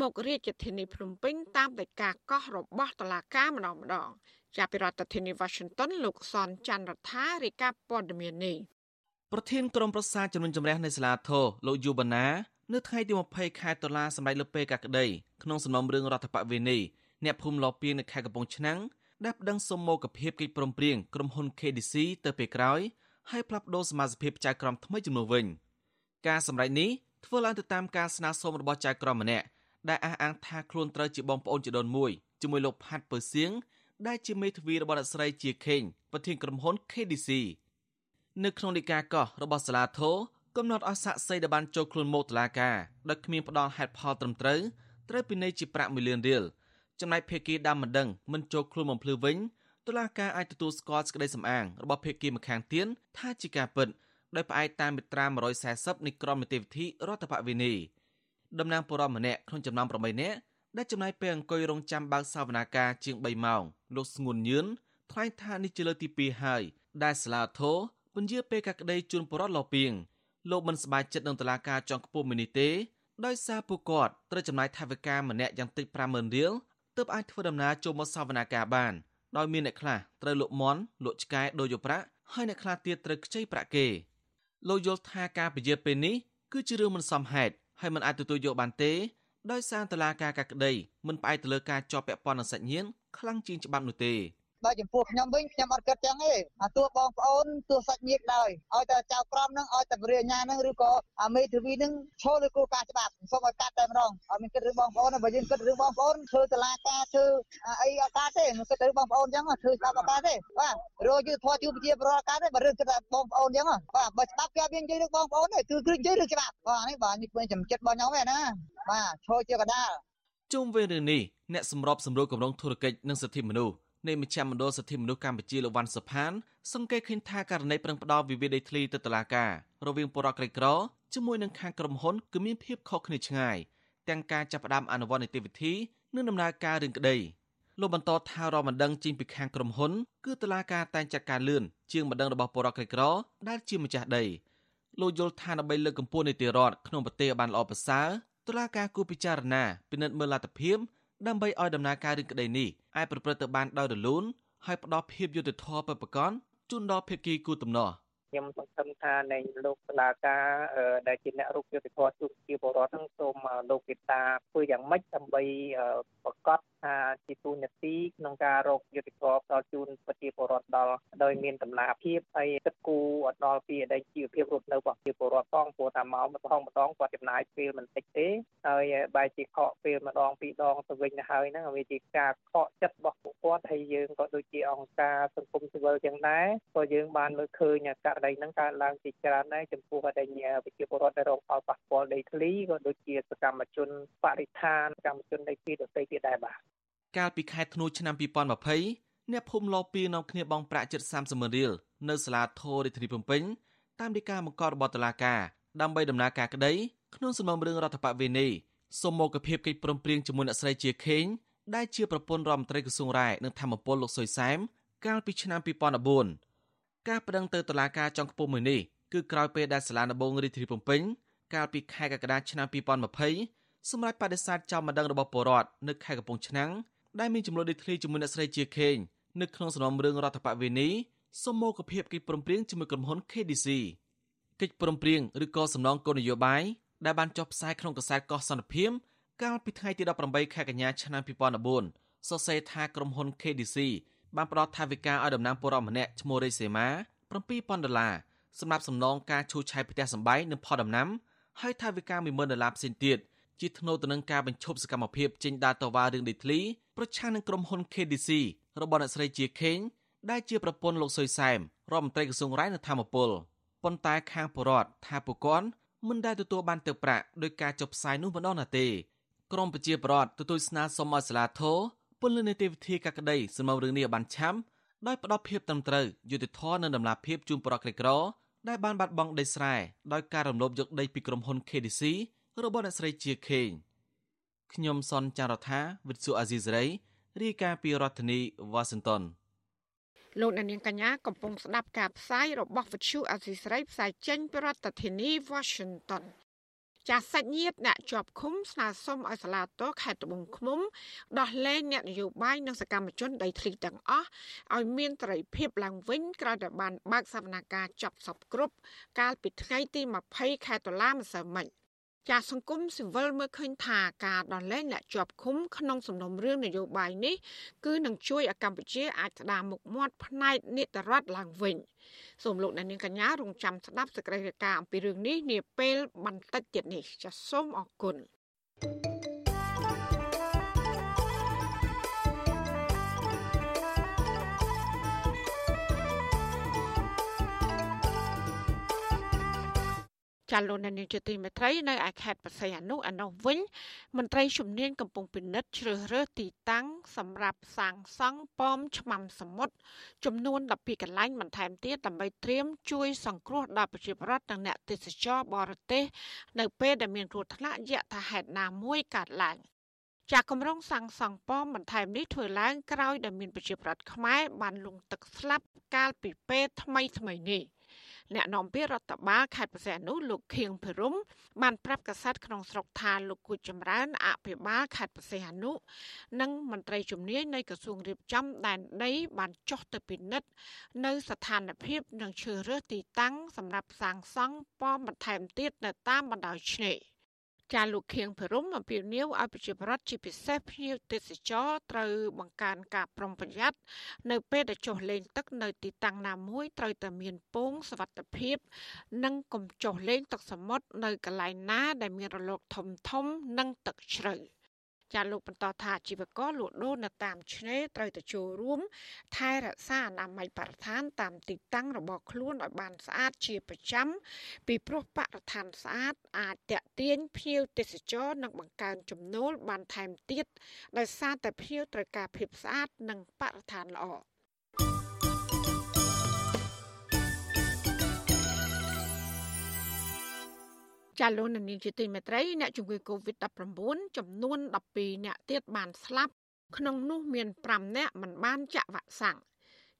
មករាជធានីភ្នំពេញតាមដីកាកោះរបស់តុលាការម្ដងម្ដងចាប់ពីរដ្ឋធានី Washington លោកសនច័ន្ទរដ្ឋារាយការណ៍ព័ត៌មាននេះប្រធានក្រុមប្រឹក្សាជំនុំជម្រះនៃសាលាធរលោកយូបាណានៅថ្ងៃទី20ខែតុលាសម្រាប់លើកពេលកាក្តីក្នុងសំណុំរឿងរដ្ឋបវេនី អ្នកភូមិលពីងនៅខេត្តកំពង់ឆ្នាំងដែលប្តឹងសុំមកកភាពកិច្ចព្រមព្រៀងក្រុមហ៊ុន KDC ទៅពេលក្រោយហើយផ្លាស់ប្តូរសមាជិកចៅក្រមថ្មីចំនួនវិញការសម្រេចនេះធ្វើឡើងទៅតាមការស្នើសុំរបស់ចៅក្រមម្នាក់ដែលអះអាងថាខ្លួនត្រូវជាបងប្អូនជីដូនមួយជាមួយលោកផាត់ពើសៀងដែលជាមេធាវីរបស់អ្នកស្រីជាខេងប្រធានក្រុមហ៊ុន KDC នៅក្នុងនីកាកោះរបស់សាលាធរកំណត់អស់សាក់សីដែលបានចូលខ្លួនមកតុលាការដោយគ្មានផ្ដល់ហេតុផលត្រឹមត្រូវត្រូវពិន័យជាប្រាក់1លានរៀល ចំណែកភេកីដើមមិនដឹងមិនចូលខ្លួនបំភ្លឺវិញតុលាការអាចទទួលស្គាល់សេចក្តីសម្អាងរបស់ភេកីម្ខាងទៀតថាជាការពិតដោយផ្អែកតាមមាត្រា140នៃក្រមនីតិវិធីរដ្ឋបវេនីតំណាងពលរដ្ឋម្នាក់ក្នុងចំណោម8នាក់ដែលចំណាយពេលអង្គុយរងចាំបើកសវនាការជាង3ម៉ោងលោកស្ងួនញឿនថ្លែងថានេះជាលើកទី2ហើយដែលសាលាធរពន្យាពេលកាក្តីជូនពលរដ្ឋលពៀងលោកមិនសប្បាយចិត្តនឹងតឡាការចង់ខ្ពស់មួយនេះទេដោយសារពួកគាត់ត្រូវចំណាយថវិកាម្នាក់យ៉ាងតិច50000រៀល ទើបអាចធ្វើដំណើរចូលមកសវនាការបានដោយមានអ្នកខ្លះត្រូវលក់មន់លក់ឆ្កែដូចយកប្រាក់ហើយអ្នកខ្លះទៀតត្រូវខ្ចីប្រាក់គេលោកយល់ថាការពជាពេលនេះគឺជារឿងមិនសមហេតុហើយមិនអាចទទួលយកបានទេដោយសារតឡាការកាក្តីមិនផ្អែកទៅលើការជាប់ពាក់ព័ន្ធនឹងសាច់ញាតិខ្លាំងជាងច្បាប់នោះទេ បើចំពោះខ្ញុំវិញខ្ញុំអត់គិតចឹងទេអាទោះបងប្អូនទោះសាច់ញាតិដែរឲ្យតែចៅក្រមនឹងឲ្យតែបរិញ្ញានឹងឬក៏អាមេធាវីនឹងឈលលើគោលការណ៍ច្បាប់សូមឲ្យកាត់តែម្ដងអត់មានគិតរឿងបងប្អូនបើយើងគិតរឿងបងប្អូនធ្វើតឡាការធ្វើអីអត់កើតទេមិនគិតរឿងបងប្អូនចឹងធ្វើច្បាប់អត់កើតទេបាទរយយុទ្ធធម៌ជួបជាប្រវត្តិកើតទេបើរឿងគិតថាបងប្អូនចឹងបាទបើច្បាប់គេអត់មាននិយាយរឿងបងប្អូនទេគឺគឺនិយាយរឿងច្បាប់បាទនេះបាទនេះពេញចំចិត្តរបស់ខ្ញុំឯណាបាទឈរជាកដាលជុំវិញរឿងនេះអ្នកសម្របសម្រួលគម្រោងធុរកិច្ចនិងសិទ្ធិមនុស្ស នៃមជ្ឈមណ្ឌលសិទ្ធិមនុស្សកម្ពុជាលោកវ៉ាន់សុផានសង្កេតឃើញថាករណីប្រឹងផ្ដោតវិវាទដីធ្លីទៅតុលាការរវាងបរិវត្តក្រីក្រជាមួយនឹងខាងក្រុមហ៊ុនគឺមានភាពខុសគ្នាឆ្ងាយទាំងការចាប់ផ្ដើមអនុវត្តនីតិវិធីនិងដំណើរការរឿងក្តីលោកបន្តថារមិនដឹងចេញពីខាងក្រុមហ៊ុនគឺតុលាការតែងចាត់ការលឿនជាងមិនដឹងរបស់បរិវត្តក្រីក្រដែលជាម្ចាស់ដីលោកយល់ថាដើម្បីលើកកម្ពស់នីតិរដ្ឋក្នុងប្រទេសឲ្យបានល្អប្រសើរតុលាការគួរពិចារណាពិនិត្យមើលលទ្ធភាព ដើម្បីឲ្យដំណើរការរឿងក្តីនេះអាចប្រព្រឹត្តទៅបានដោយរលូនហើយផ្ដល់ភាពយុត្តិធម៌ពិតប្រាកដជូនដល់ភាគីគូទំនាស់ខ្ញុំសង្ឃឹមថានៃលោកសាលាការដែលជាអ្នករូបយុទ្ធធម៌ជួបជាបរដ្ឋនឹងសូមលោកមេត្តាធ្វើយ៉ាងម៉េចដើម្បីប្រកាស ថាជាទូនាទីក្នុងការរកយុទ្ធធម៌ផ្ដល់ជូនប្រជាពលរដ្ឋដល់ដោយមានតម្លាភាពហើយគិតគូរដល់ពីអតីតជីវភាពរស់នៅរបស់ប្រជាពលរដ្ឋផងព្រោះថាមកម្ដងម្ដងគាត់ចំណាយពេលមិនតិចទេហើយបែរជាខកពេលម្ដងពីរដងទៅវិញទៅហើយហ្នឹងវាជាការខកចិត្តរបស់ពួកគាត់ហើយយើងក៏ដូចជាអង្គការសង្គមស៊ីវិលយ៉ាងដែរក៏យើងបានមើលឃើញករណីហ្នឹងកើតឡើងជាច្រើនដែរចំពោះអតីតប្រជាពលរដ្ឋដែលរងផលប៉ះពាល់ដីធ្លីក៏ដូចជាសកម្មជនបរិស្ថានសកម្មជនដីធ្លីដទៃទៀតដែរបាទ កាលពីខែធ្នូឆ្នាំ2020អ្នកភូមិឡពីនាំគ្នាបង់ប្រាក់ជិត30ម៉ឺនរៀលនៅសាលាធររាជធានីភ្នំពេញតាមដីកាបង្កប់របស់តុលាការដើម្បីដំណើរការក្តីក្នុងសំណុំរឿងរដ្ឋបវេនីសូមមកភាពកិច្ចព្រមព្រៀងជាមួយអ្នកស្រីជាខេងដែលជាប្រពន្ធរដ្ឋមន្ត្រីក្រសួងរាយនិងធម្មពលលោកសុយសែមកាលពីឆ្នាំ2014ការប្តឹងទៅតុលាការចុងខ្ពស់មួយនេះគឺក្រោយពេលដែលសាលាដំបងរាជធានីភ្នំពេញកាលពីខែកក្កដាឆ្នាំ2020សម្រាប់បដិសេធចោលម្ដងរបស់ពលរដ្ឋនៅខេត្តកំពង់ឆ្នាំង ដែលមានចំនួនដីធ្លីជាមួយអ្នកស្រីជាខេងនៅក្នុងសំណុំរឿងរដ្ឋបវេនីសមោគភាពកិច្ចព្រមព្រៀងជាមួយក្រុមហ៊ុន KDC កិច្ចព្រមព្រៀងឬក៏សំណងគោលនយោបាយដែលបានចុះផ្សាយក្នុងកាសែតកោះសន្តិភាពកាលពីថ្ងៃទី18ខែកញ្ញាឆ្នាំ2014សរសេរថាក្រុមហ៊ុន KDC បានផ្ដល់ថវិកាឲ្យតំណាងពលរដ្ឋម្នាក់ឈ្មោះរេសេម៉ា7000ដុល្លារសម្រាប់សំណងការឈូសឆាយផ្ទះសម្បែងនិងផលដំណាំហើយថវិកា10000ដុល្លារផ្សេងទៀត ជាថ្នូរទៅនឹងការបញ្ឈប់សកម្មភាពចេញដើរតវ៉ារឿងដីធ្លីប្រឆាំងនឹងក្រុមហ៊ុន KDC របស់អ្នកស្រីជាខេងដែលជាប្រពន្ធលោកសុយសែមរដ្ឋមន្ត្រីក្រសួងរាយនិងធម្មពលប៉ុន្តែខាងបរដ្ឋថាពួកគាត់មិនដែលទទួលបានទឹកប្រាក់ដោយការចុះផ្សាយនោះម្ដងណាទេក្រមប្រជាប្រដ្ឋទទួលស្នើសុំឲ្យសាលាធរពលនីតិវិធីកាក្តីសម្រាប់រឿងនេះឲ្យបានឆាប់ដោយផ្ដល់ភាពត្រឹមត្រូវយុត្តិធម៌និងតម្លាភាពជូនប្រជាក្រីក្រដែលបានបាត់បង់ដីស្រែដោយការរំលោភយកដីពីក្រុមហ៊ុន KDC របស់អ្នកស្រីជាខេងខ្ញុំសនចាររថាវិទ្យុអាស៊ីសេរីរាយការណ៍ពីរដ្ឋធានីវ៉ាស៊ីនតោនលោកអ្នកនាងកញ្ញាកំពុងស្ដាប់ការផ្សាយរបស់វិទ្យុអាស៊ីសេរីផ្សាយចេញពីរដ្ឋធានី Washington ចាស់សាច់ញាតិអ្នកជាប់ឃុំស្នើសុំឲ្យសាលាតោខេត្តត្បូងឃ្មុំដោះលែងអ្នកនយោបាយនិងសកម្មជនដីធ្លីទាំងអស់ឲ្យមានត្រី ភាពឡើងវិញក្រោយតែបានបើកសវនកម្មចាប់សពគ្រប់កាលពីថ្ងៃទី20ខែតុលាម្សិលមិញ ចាសង្គមស៊ីវិលមើលឃើញថាការដោះលែងអ្នកជាប់ឃុំក្នុងសំណុំរឿងនយោបាយនេះគឺនឹងជួយឲ្យកម្ពុជាអាចស្ដារមុខមាត់ផ្នែកនីតិរដ្ឋឡើងវិញសូមលោកអ្នកនាងកញ្ញារងចាំស្ដាប់សេចក្តីរាយការណ៍អំពីរឿងនេះនាពេលបន្តិចទៀតនេះចាសសូមអរគុណ thank you ចាលោកនានីជាទីមេត្រីនៅឯខេត្តបរសៃអនុអនុវិញមន្ត្រីជំនាញកំពុងពិនិត្យជ្រើសរើសទីតាំងសម្រាប់សាងសង់ប៉មឆ្មាំសមុទ្រចំនួន12កន្លែងបន្ថែមទៀតដើម្បីត្រៀមជួយសង្គ្រោះដល់ប្រជាពលរដ្ឋនិងអ្នកទេសចរបរទេសនៅពេលដែលមានគ្រោះថ្នាក់យថាហេតុណាមួយកើតឡើងចាក់កម្រងសាងសង់ប៉មបន្ថែមនេះធ្វើឡើងក្រោយដែលមានប្រជាប្រដ្ឋខ្មែរបានលង់ទឹកស្លាប់កាលពីពេលថ្មីថ្មីនេះ អ្នកនាំពាក្យរដ្ឋបាលខេត្តបរសៃអនុលោកខៀងភិរមបានប្រាប់កាសែតក្នុងស្រុកថាលោកគូចចម្រើនអភិបាលខេត្តបរសៃអនុនិងមន្ត្រីជំនាញនៃក្រសួងរៀបចំដែនដីបានចុះទៅពិនិត្យនៅស្ថានភាពនិងជ្រើសរើសទីតាំងសម្រាប់សាងសង់ប៉មបន្ថែមទៀតនៅតាមបណ្ដោយឆ្នេរ ចាលោកខៀងភរុមអំពាវនាវឲ្យប្រជាពលរដ្ឋជាពិសេសភ្ញៀវទេសចរត្រូវបង្កើនការប្រុងប្រយ័ត្ននៅពេលដែលចុះលេងទឹកនៅទីតាំងណាមួយត្រូវតែមានពងសវត្ថភាព និងកុំចុះលេងទឹកសមុទ្រនៅកន្លែងណាដែលមានរលកធំធំ និងទឹកជ្រៅ។ ចាលោកបន្តថាជីវករលក់ដូរនៅតាមឆ្នេរត្រូវតែចូលរួមថែរក្សាអនាម័យបរិស្ថានតាមទីតាំងរបស់ខ្លួនឲ្យបានស្អាតជាប្រចាំពីព្រោះបរិស្ថានស្អាតអាចតាក់ទាញភ្ញៀវទេសចរនិងបង្កើនចំណូលបានថែមទៀតដោយសារតែភ្ញៀវត្រូវការភាពស្អាតនិងបរិស្ថានល្អ។ ចាលោកនានីជាទីមេត្រីអ្នកជំងឺ Covid-19 ចំនួន12អ្នកទៀតបានស្លាប់ក្នុងនោះមាន5អ្នកមិនបានចាក់វ៉ាក់សាំង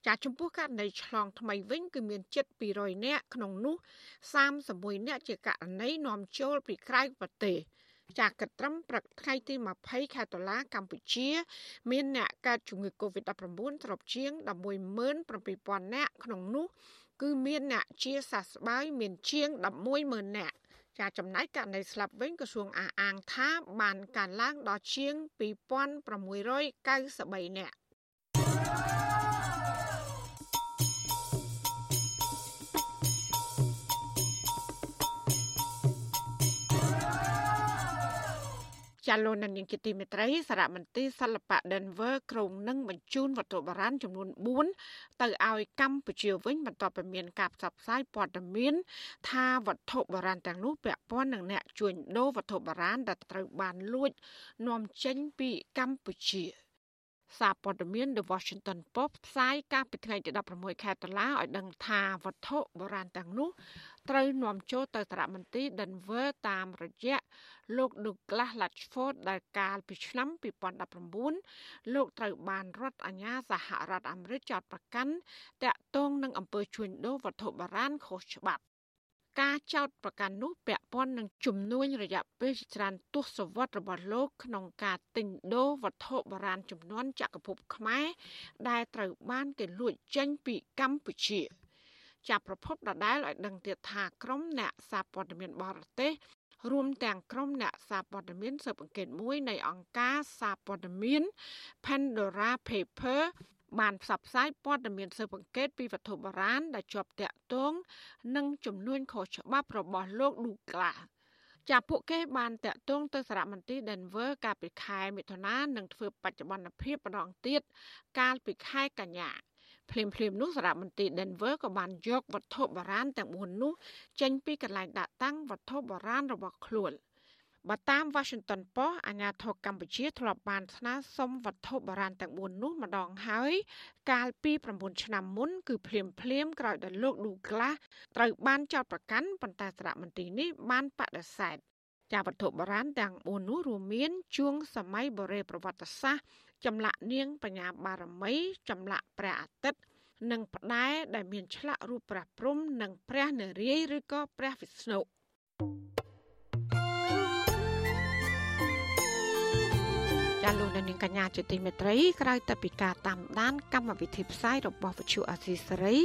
ចាចំពោះករណីឆ្លងថ្មីវិញគឺមានជិត200នាក់ក្នុងនោះ31នាក់ជាករណីនាំចូលពីក្រៅប្រទេសចាកិត្តត្រឹមព្រឹកថ្ងៃទី20ខែតុលាកម្ពុជា មានអ្នកកើតជំងឺ Covid-19 សរុបជាង117,000នាក់ក្នុងនោះ គឺមានអ្នកជាសះស្បើយមានជាង110,000នាក់ ចាចំណែកករណីស្លាប់វិញក្រសួងអះអាងថាបានកើនឡើងដល់ជាង2693នាក់ ចាលោកនាងជាទីមេត្រីសារមន្ទីរសិល្បៈ Denver ក្រុងនឹងបញ្ជូនវត្ថុបុរាណចំនួន4ទៅឲ្យកម្ពុជាវិញបន្ទាប់ពីមានការផ្សព្វផ្សាយព័ត៌មាន ថាវត្ថុបុរាណទាំងនោះពាក់ព័ន្ធនឹងអ្នកជួញដូរវត្ថុបុរាណដែលត្រូវបានលួចនាំចេញពីកម្ពុជា សារព័ត៌មាន The Washington Post ផ្សាយកាលពីថ្ងៃទី16ខែតុលាឲ្យដឹងថាវត្ថុបុរាណទាំងនោះត្រូវនាំចូលទៅសារមន្ទីរ Denver តាមរយៈលោក Douglas Latchford ដែលកាលពីឆ្នាំ2019លោកត្រូវបានរដ្ឋអាជ្ញាសហរដ្ឋអាមេរិកចោទប្រកាន់តាក់ទងនឹងអំពើជួញដូរវត្ថុបុរាណខុសច្បាប់ ការចោទប្រកាន់នោះពាក់ព័ន្ធនឹងជំនួញរយៈពេលច្រើនទសវត្សរ៍របស់លោកក្នុងការទិញដូរវត្ថុបុរាណចំនួនចក្រភពខ្មែរដែលត្រូវបានគេលួចចេញពីកម្ពុជា។ចាប់ប្រភពដដែលឲ្យដឹងទៀតថាក្រុមអ្នកសារព័ត៌មានបរទេសរួមទាំងក្រុមអ្នកសារព័ត៌មានស៊ើបអង្កេតមួយនៃអង្គការសារព័ត៌មាន Pandora Paper បានផ្សព្វផ្សាយព័ត៌មានស៊ើបអង្កេតពីវត្ថុបុរាណដែលជាប់តាក់ទងនឹងចំនួនខុសច្បាប់របស់លោកឌូក្លាចាពួកគេបានតាក់ទងទៅសារមន្ទីរ Denver កាលពីខែមិថុនានិងធ្វើបច្ចុប្បន្នភាពម្ដងទៀតកាលពីខែកញ្ញាភ្លាមភ្លាមនោះសារមន្ទីរ Denver ក៏បានយកវត្ថុបុរាណទាំង4នោះចេញពីកន្លែងដាក់តាំងវត្ថុបុរាណរបស់ខ្លួន បើតាម Washington Post អាញាធរកម្ពុជាធ្លាប់បានស្នើសុំវត្ថុបុរាណទាំង4នោះម្ដងហើយកាលពី9ឆ្នាំមុនគឺភ្លាមភ្លាមក្រោយដល់លោក Douglas ត្រូវបានចោទប្រកាន់ប៉ុន្តែសារមន្ទីរនេះបានបដិសេធចាវត្ថុបុរាណទាំង4នោះរួមមានជួងសម័យបុរេប្រវត្តិសាស្ត្រចម្លាក់នាងបញ្ញាបារមីចម្លាក់ព្រះអាទិត្យនិងផ្ដែដែលមានឆ្លាក់រូបព្រះព្រំនិងព្រះនារាយឬក៏ព្រះវិស្ណុ ចាលោកនាងកញ្ញាជាទីមេត្រីក្រៅតែពីការតាមដាន កម្មវិធីផ្សាយរបស់វិទ្យុអាស៊ីសេរី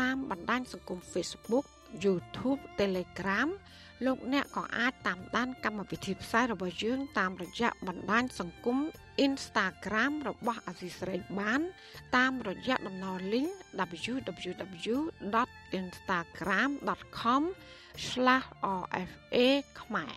តាមបណ្ដាញសង្គម Facebook YouTube Telegram លោកអ្នកក៏អាចតាមដាន កម្មវិធីផ្សាយរបស់យើង តាមរយៈបណ្ដាញសង្គម Instagram របស់អាស៊ីសេរីបាន តាមរយៈតំណ link www.instagram.com/rfa ខ្មែរ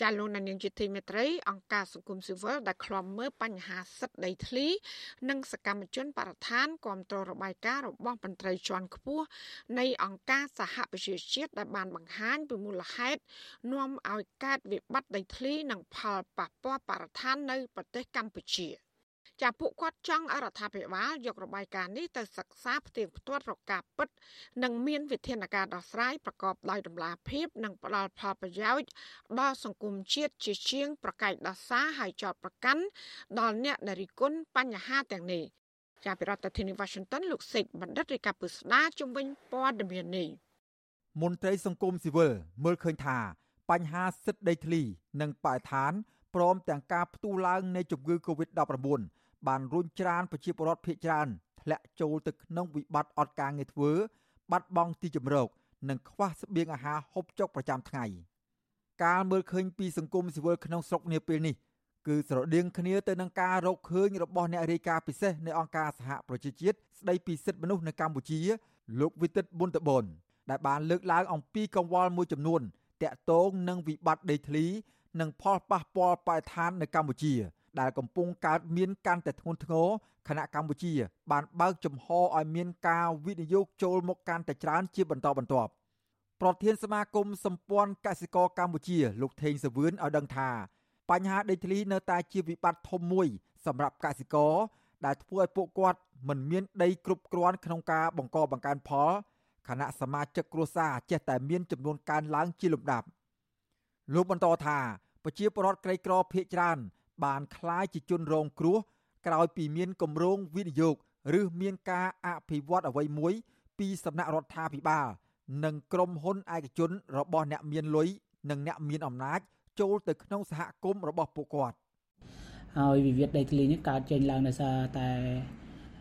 ចាលោកនាងជាទីមេត្រីអង្គការសង្គមស៊ីវិលដែលឃ្លាំមើលបញ្ហាសិទ្ធិដីធ្លី និងសកម្មជនបរិស្ថានគ្រប់គ្រងរបាយការណ៍របស់មន្ត្រីជាន់ខ្ពស់នៃអង្គការសហប្រជាជាតិដែលបានបង្ហាញពីមូលហេតុនាំឲ្យកើតវិបត្តិដីធ្លី និងផលប៉ះពាល់បរិស្ថាននៅប្រទេសកម្ពុជា។ ចាពួកគាត់ចង់អរដ្ឋាភិបាលយករបាយការណ៍នេះទៅសិក្សាផ្ទៀងផ្ទាត់រកការពិត និងមានវិធានការដោះស្រាយប្រកបដោយតម្លាភាព និងផ្ដល់ផលប្រយោជន៍ដល់សង្គមជាតិជាជាង ប្រកែកដោះសារឲ្យចោតប្រកាន់ដល់អ្នកដែលរិះគន់បញ្ហាទាំងនេះជាប្រធានាធិបតី Washington លោកសេកបណ្ឌិតរាជការពុស្ដាជំវិញព័ត៌មាននេះមន្ត្រីសង្គមស៊ីវិលមើលឃើញថា បញ្ហាសិទ្ធិដីធ្លី និងបរិស្ថានព្រមទាំងការផ្ទុះឡើងនៃជំងឺ Covid-19 បានរុញច្រានប្រជាពលរដ្ឋភៀសច្រើនធ្លាក់ចូលទៅក្នុងវិបត្តិអត់ការងារធ្វើ បាត់បង់ទីជម្រក និងខ្វះស្បៀងអាហារហូបចុកប្រចាំថ្ងៃការមើលឃើញពីសង្គមស៊ីវិលក្នុងស្រុកនាពេលនេះគឺស្រដៀងគ្នាទៅនឹងការរកឃើញរបស់អ្នករាយការណ៍ពិសេសនៃអង្គការសហប្រជាជាតិស្ដីពីសិទ្ធិមនុស្សនៅកម្ពុជា លោកវិទិតប៊ុនតបនដែលបានលើកឡើងអំពីកង្វល់មួយចំនួនតាក់ទងនឹងវិបត្តិដីធ្លី និងផលប៉ះពាល់បរិស្ថាននៅកម្ពុជា ដែលកំពុងកើតមានកាន់តែធ្ងន់ធ្ងរខណៈកម្ពុជា បានបើកចំហឲ្យមានការវិនិយោគចូលមកកាន់តែច្រើនជាបន្តបន្ទាប់ប្រធានសមាគមសម្ព័ន្ធកសិករកម្ពុជាលោកថេងសវឿនឲ្យដឹងថា បញ្ហាដីធ្លីនៅតែជាវិបត្តិធំមួយ សម្រាប់កសិករដែលធ្វើឲ្យពួកគាត់មិនមានដីគ្រប់គ្រាន់ក្នុងការបង្កបង្កើនផលខណៈសមាជិកគ្រួសារចេះតែមានចំនួនកើនឡើងជាលំដាប់លោកបន្តថាប្រជាពលរដ្ឋក្រីក្រភ័យច្រើន បានคล้ายជាជនរងគ្រោះក្រោយពីមានគម្រោងវិនិយោគឬមានការអភិវឌ្ឍអ្វីមួយ ពីសំណាក់រដ្ឋាភិបាល និងក្រុមហ៊ុនឯកជនរបស់អ្នកមានលុយនិងអ្នកមានអំណាចចូលទៅក្នុងសហគមន៍របស់ពួកគាត់ហើយវិវាទដីធ្លីនេះកើតចេញឡើងដោយសារតែ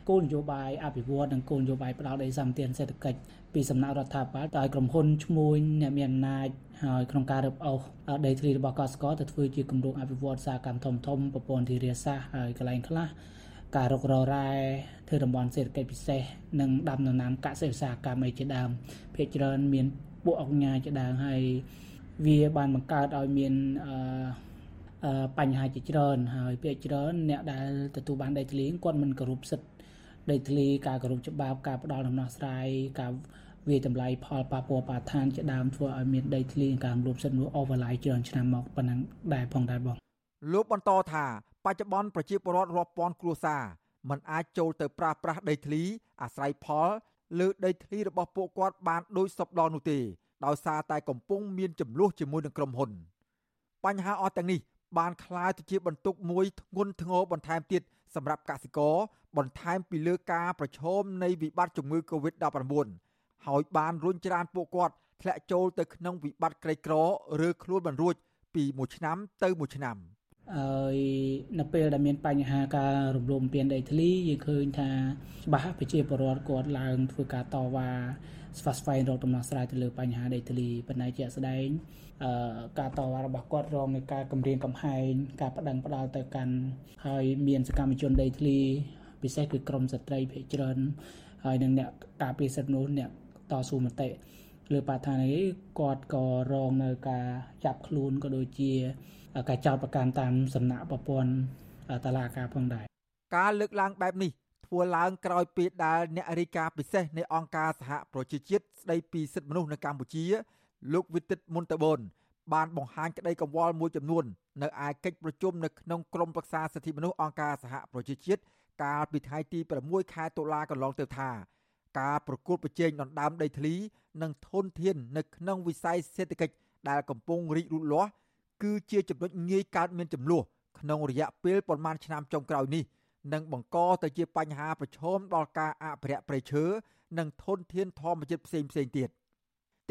គោលនយោបាយអភិវឌ្ឍនិងគោលនយោបាយផ្ដល់ដីសម្បត្តិសេដ្ឋកិច្ចពីសំណាក់រដ្ឋាភិបាលដោយក្រុមហ៊ុនឈ្មួញអ្នកមានអំណាចហើយក្នុងការរឹបអូសដីធ្លីរបស់កសិករទៅធ្វើជាគម្រោងអភិវឌ្ឍសារកម្មធំធំប្រព័ន្ធធារាសាស្ត្រហើយកន្លែងខ្លះការរុករករ៉ែធ្វើតំបន់សេដ្ឋកិច្ចពិសេសនិងដាំដំណាំកសិឧស្សាហកម្មឯជាដើមភាគច្រើនមានពួកអង្គការជាដើមហើយវាបានបង្កើតឲ្យមានអឺបញ្ហាជាច្រើនហើយភាគច្រើនអ្នកដែលទទួលបានដីធ្លីគាត់មិនគោរពសិទ្ធិ ដីធ្លីការគោរពច្បាប់ការផ្ដល់ដំណោះស្រាយការវាតម្លៃផលប៉ះពាល់បរិស្ថានជាដើមធ្វើឲ្យមានដីធ្លីការរំលោភសិទ្ធិមនុស្សអូវឡៃច្រើនឆ្នាំមកប៉ុណ្ណឹងដែរផងដែរបងលោកបន្តថាបច្ចុប្បន្នប្រជាពលរដ្ឋរាប់ពាន់គ្រួសារមិនអាចចូលទៅប្រាស្រ័យដីធ្លីអាស្រ័យផលលើដីធ្លីរបស់ពួកគាត់បានដោយសពដល់នោះទេដោយសារតែកំពុងមានចំនួនជាមួយនឹងក្រុមហ៊ុនបញ្ហាអស់ទាំងនេះបានคล้ายទៅជាបន្ទុកមួយធ្ងន់ធ្ងរបន្ថែមទៀត សម្រាប់កសិករបន្ថែមពីលើការប្រឈមនៃវិបត្តិជំងឺ Covid-19 ហើយបានរុញច្រានពួកគាត់ធ្លាក់ចូលទៅក្នុងវិបត្តិក្រីក្រឬខ្លួនមិនរួចពីមួយឆ្នាំទៅមួយឆ្នាំ។ហើយនៅពេលដែលមានបញ្ហាការរំលោភបំពានដីធ្លីយើងឃើញថាច្បាស់ប្រជាពលរដ្ឋគាត់ឡើងធ្វើការតវ៉ា ស្វាស្វែងរកដំណោះស្រាយទៅលើបញ្ហាដីធ្លីប៉ុន្តែជាក់ស្ដែងអឺការតវ៉ារបស់គាត់រងនឹងការគម្រាមកំហែងការបដិងផ្ដាល់ទៅកាន់ហើយមានសកម្មជនដីធ្លីពិសេសគឺក្រមស្ត្រីភាគច្រើនហើយនឹងអ្នកការពារសិទ្ធិមនុស្សអ្នកតស៊ូមតិលើបរិស្ថាននេះគាត់ក៏រងនៅការចាប់ខ្លួនក៏ដូចជាការចោទប្រកាន់តាមសំណាក់ប្រព័ន្ធតឡាការផងដែរការលើកឡើងបែបនេះ ធ្វើឡើងក្រោយពេលដែលអ្នករាយការណ៍ពិសេសនៃអង្គការសហប្រជាជាតិស្ដីពីសិទ្ធិមនុស្សនៅកម្ពុជា លោកវិទិតមុនតបូនបានបង្ហាញក្តីកង្វល់មួយចំនួននៅឯកិច្ចប្រជុំនៅក្នុងក្រុមប្រឹក្សាសិទ្ធិមនុស្សអង្គការសហប្រជាជាតិកាលពីថ្ងៃទី6ខែតុលាកន្លងទៅថាការប្រគល់ប្រជែងដណ្ដើមដីធ្លី និងធនធាននៅក្នុងវិស័យសេដ្ឋកិច្ចដែលកំពុងរីកលូតលាស់គឺជាចំណុចងាយកើតមានចំនួនក្នុងរយៈពេលប្រមាណឆ្នាំចុងក្រោយនេះ និងបង្កទៅជាបញ្ហាប្រឈមដល់ការអភិរក្សព្រៃឈើនិងធនធានធម្មជាតិផ្សេងផ្សេងទៀត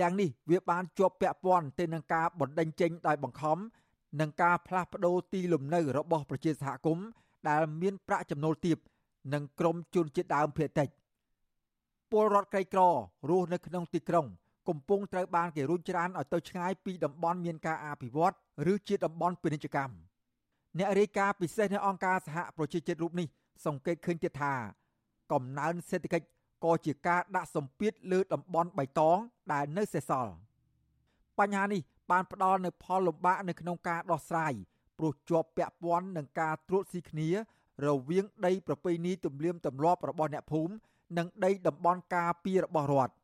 ទាំងនេះវាបានជាប់ពាក់ព័ន្ធទៅនឹងការបណ្ដេញចេញដោយបង្ខំនិងការផ្លាស់ប្ដូរទីលំនៅរបស់ប្រជាសហគមន៍ដែលមានប្រាក់ចំណូលទាបនិងក្រមជនជាតិដើមភាគតិចពលរដ្ឋក្រីក្ររស់នៅក្នុងទីក្រុង កំពុងត្រូវបានគេរុញច្រានឲ្យទៅឆ្ងាយពីតំបន់មានការអភិវឌ្ឍឬជាតំបន់ពាណិជ្ជកម្ម អ្នករាយការណ៍ពិសេសនៃអង្គការសហប្រជាជាតិរូបនេះសង្កេតឃើញទៀតថា កំណើនសេដ្ឋកិច្ចក៏ជាការដាក់សម្ពាធលើតំបន់បៃតងដែលនៅសេសសល់បញ្ហានេះបានផ្ដល់នូវផលលំបាកនៅក្នុងការដោះស្រាយព្រោះជាប់ពាក់ព័ន្ធនឹងការត្រួតស៊ីគ្នា រវាងដីប្រពៃណីទំនៀមទម្លាប់របស់អ្នកភូមិនិងដីតំបន់ការពាររបស់រដ្ឋ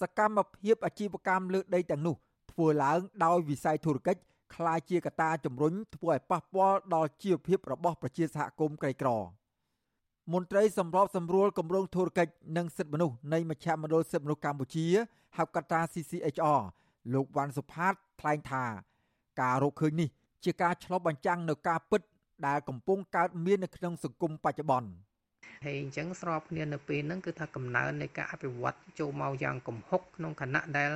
សកម្មភាពអាជីវកម្មលើដីទាំងនោះធ្វើឡើងដោយវិស័យធុរកិច្ច ក្លាយជាកត្តាជំរុញធ្វើឲ្យប៉ះពាល់ដល់ជីវភាពរបស់ប្រជាសហគមន៍ក្រីក្រមន្ត្រីសម្របសម្រួលគម្រោងធុរកិច្ចនិងសិទ្ធិមនុស្សនៃមជ្ឈមណ្ឌលសិទ្ធិមនុស្សកម្ពុជាហៅកាត់ថា CCHR លោកវ៉ាន់សុផាតថ្លែងថាការរកឃើញនេះជាការឆ្លុះបញ្ចាំងនៅការពិតដែលកំពុងកើតមាននៅក្នុងសង្គមបច្ចុប្បន្ន។ ហើយអញ្ចឹងស្របគ្នានៅពេលហ្នឹងគឺថាកំណើននៃការអភិវឌ្ឍចូលមកយ៉ាងគំហុកក្នុងគណៈដែល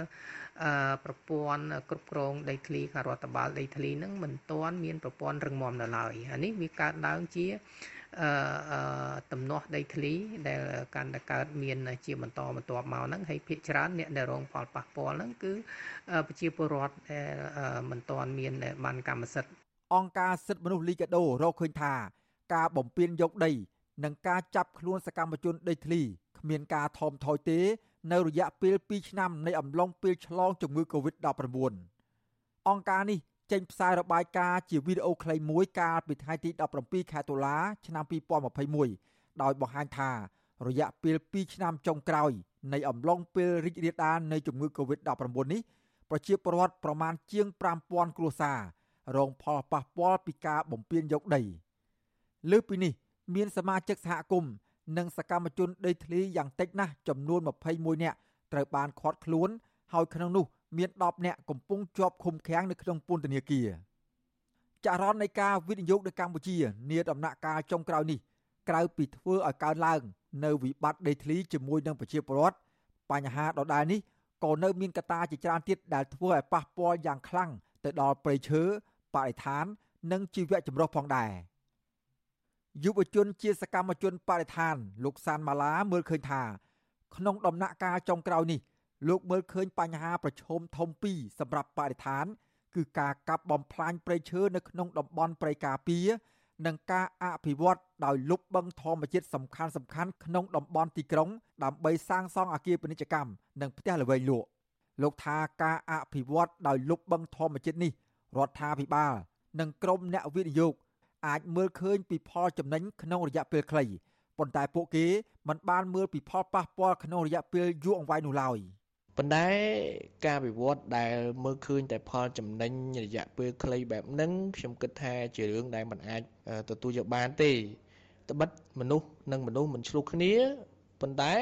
ប្រព័ន្ធគ្រប់គ្រងដីធ្លីខាងរដ្ឋបាលដីធ្លីហ្នឹងមិនទាន់មានប្រព័ន្ធរឹងមាំនៅឡើយអានេះវាកើតឡើងជាអឺតំណោះដីធ្លីដែលកាន់តែកើតមានជាបន្តបន្ទាប់មកហ្នឹងហើយភាគច្រើនអ្នកដែលរងផលប៉ះពាល់ហ្នឹងគឺប្រជាពលរដ្ឋដែលមិនទាន់មានបានកម្មសិទ្ធិអង្គការសិទ្ធិមនុស្សលីកាដូរកឃើញថា ការបំពេញយកដី និងការចាប់ខ្លួនសកម្មជនដីធ្លីគ្មានការថមថយទេ នៅរយៈពេល2ឆ្នាំនៃអំឡុងពេលឆ្លងជំងឺ Covid-19 អង្គការនេះចេញផ្សាយរបាយការណ៍ជាវីដេអូខ្លីមួយកាលពីថ្ងៃទី17ខែតុលាឆ្នាំ2021ដោយបង្ហាញថារយៈពេល2ឆ្នាំចុងក្រោយនៃអំឡុងពេលរីករាលដាលនៃជំងឺ Covid-19 នេះប្រជាពលរដ្ឋប្រមាណជាង5000គ្រួសាររងផលប៉ះពាល់ពីការបំពានយកដីលើពីនេះ មានសមាជិកសហគមន៍និងសកម្មជនដីធ្លីយ៉ាងតិចណាស់ចំនួន21នាក់ត្រូវបានឃាត់ខ្លួន ហើយក្នុងនោះមាន10នាក់កំពុងជាប់ឃុំឃាំងនៅក្នុងពន្ធនាគារចរន្តនៃការវិនិយោគនៅកម្ពុជានាដំណាក់កាលចុងក្រោយនេះក្រៅពីធ្វើឲ្យកើនឡើង នៅវិបត្តិដីធ្លីជាមួយនឹងប្រជាពលរដ្ឋបញ្ហាដដែលនេះក៏នៅមានកត្តាជាច្រើនទៀតដែលធ្វើឲ្យប៉ះពាល់យ៉ាងខ្លាំងទៅដល់ព្រៃឈើបរិស្ថាន និងជីវៈចម្រុះផងដែរ។ យុវជនជាសកម្មជនបរិស្ថាន លោកសានម៉ាឡាមើលឃើញថា ក្នុងដំណាក់កាលចុងក្រោយនេះលោកមើលឃើញបញ្ហាប្រឈមធំពីរសម្រាប់បរិស្ថាន គឺការកាប់បំផ្លាញព្រៃឈើនៅក្នុងតំបន់ព្រៃការពារនិងការអភិវឌ្ឍដោយលុបបង្ធម្មជាតិសំខាន់សំខាន់ក្នុងតំបន់ទីក្រុង ដើម្បីសាងសង់អគារពាណិជ្ជកម្មនិងផ្ទះល្វែងលក់លោកថាការអភិវឌ្ឍដោយលុបបង្ធម្មជាតិនេះរដ្ឋាភិបាល និងក្រមអ្នកវិនិយោគ អាចមើលឃើញពីផលចំណេញក្នុងរយៈពេលខ្លីប៉ុន្តែពួកគេមិនបានមើលពីផលប៉ះពាល់ក្នុងរយៈពេលយូរអង្វែងនោះឡើយប៉ុន្តែការវិវត្តដែលមើលឃើញតែផលចំណេញរយៈពេលខ្លីបែបហ្នឹងខ្ញុំគិតថាជារឿងដែលមិនអាចទទួលយកបានទេត្បិតមនុស្សនិងមនុស្សមិនឆ្លោះគ្នាប៉ុន្តែ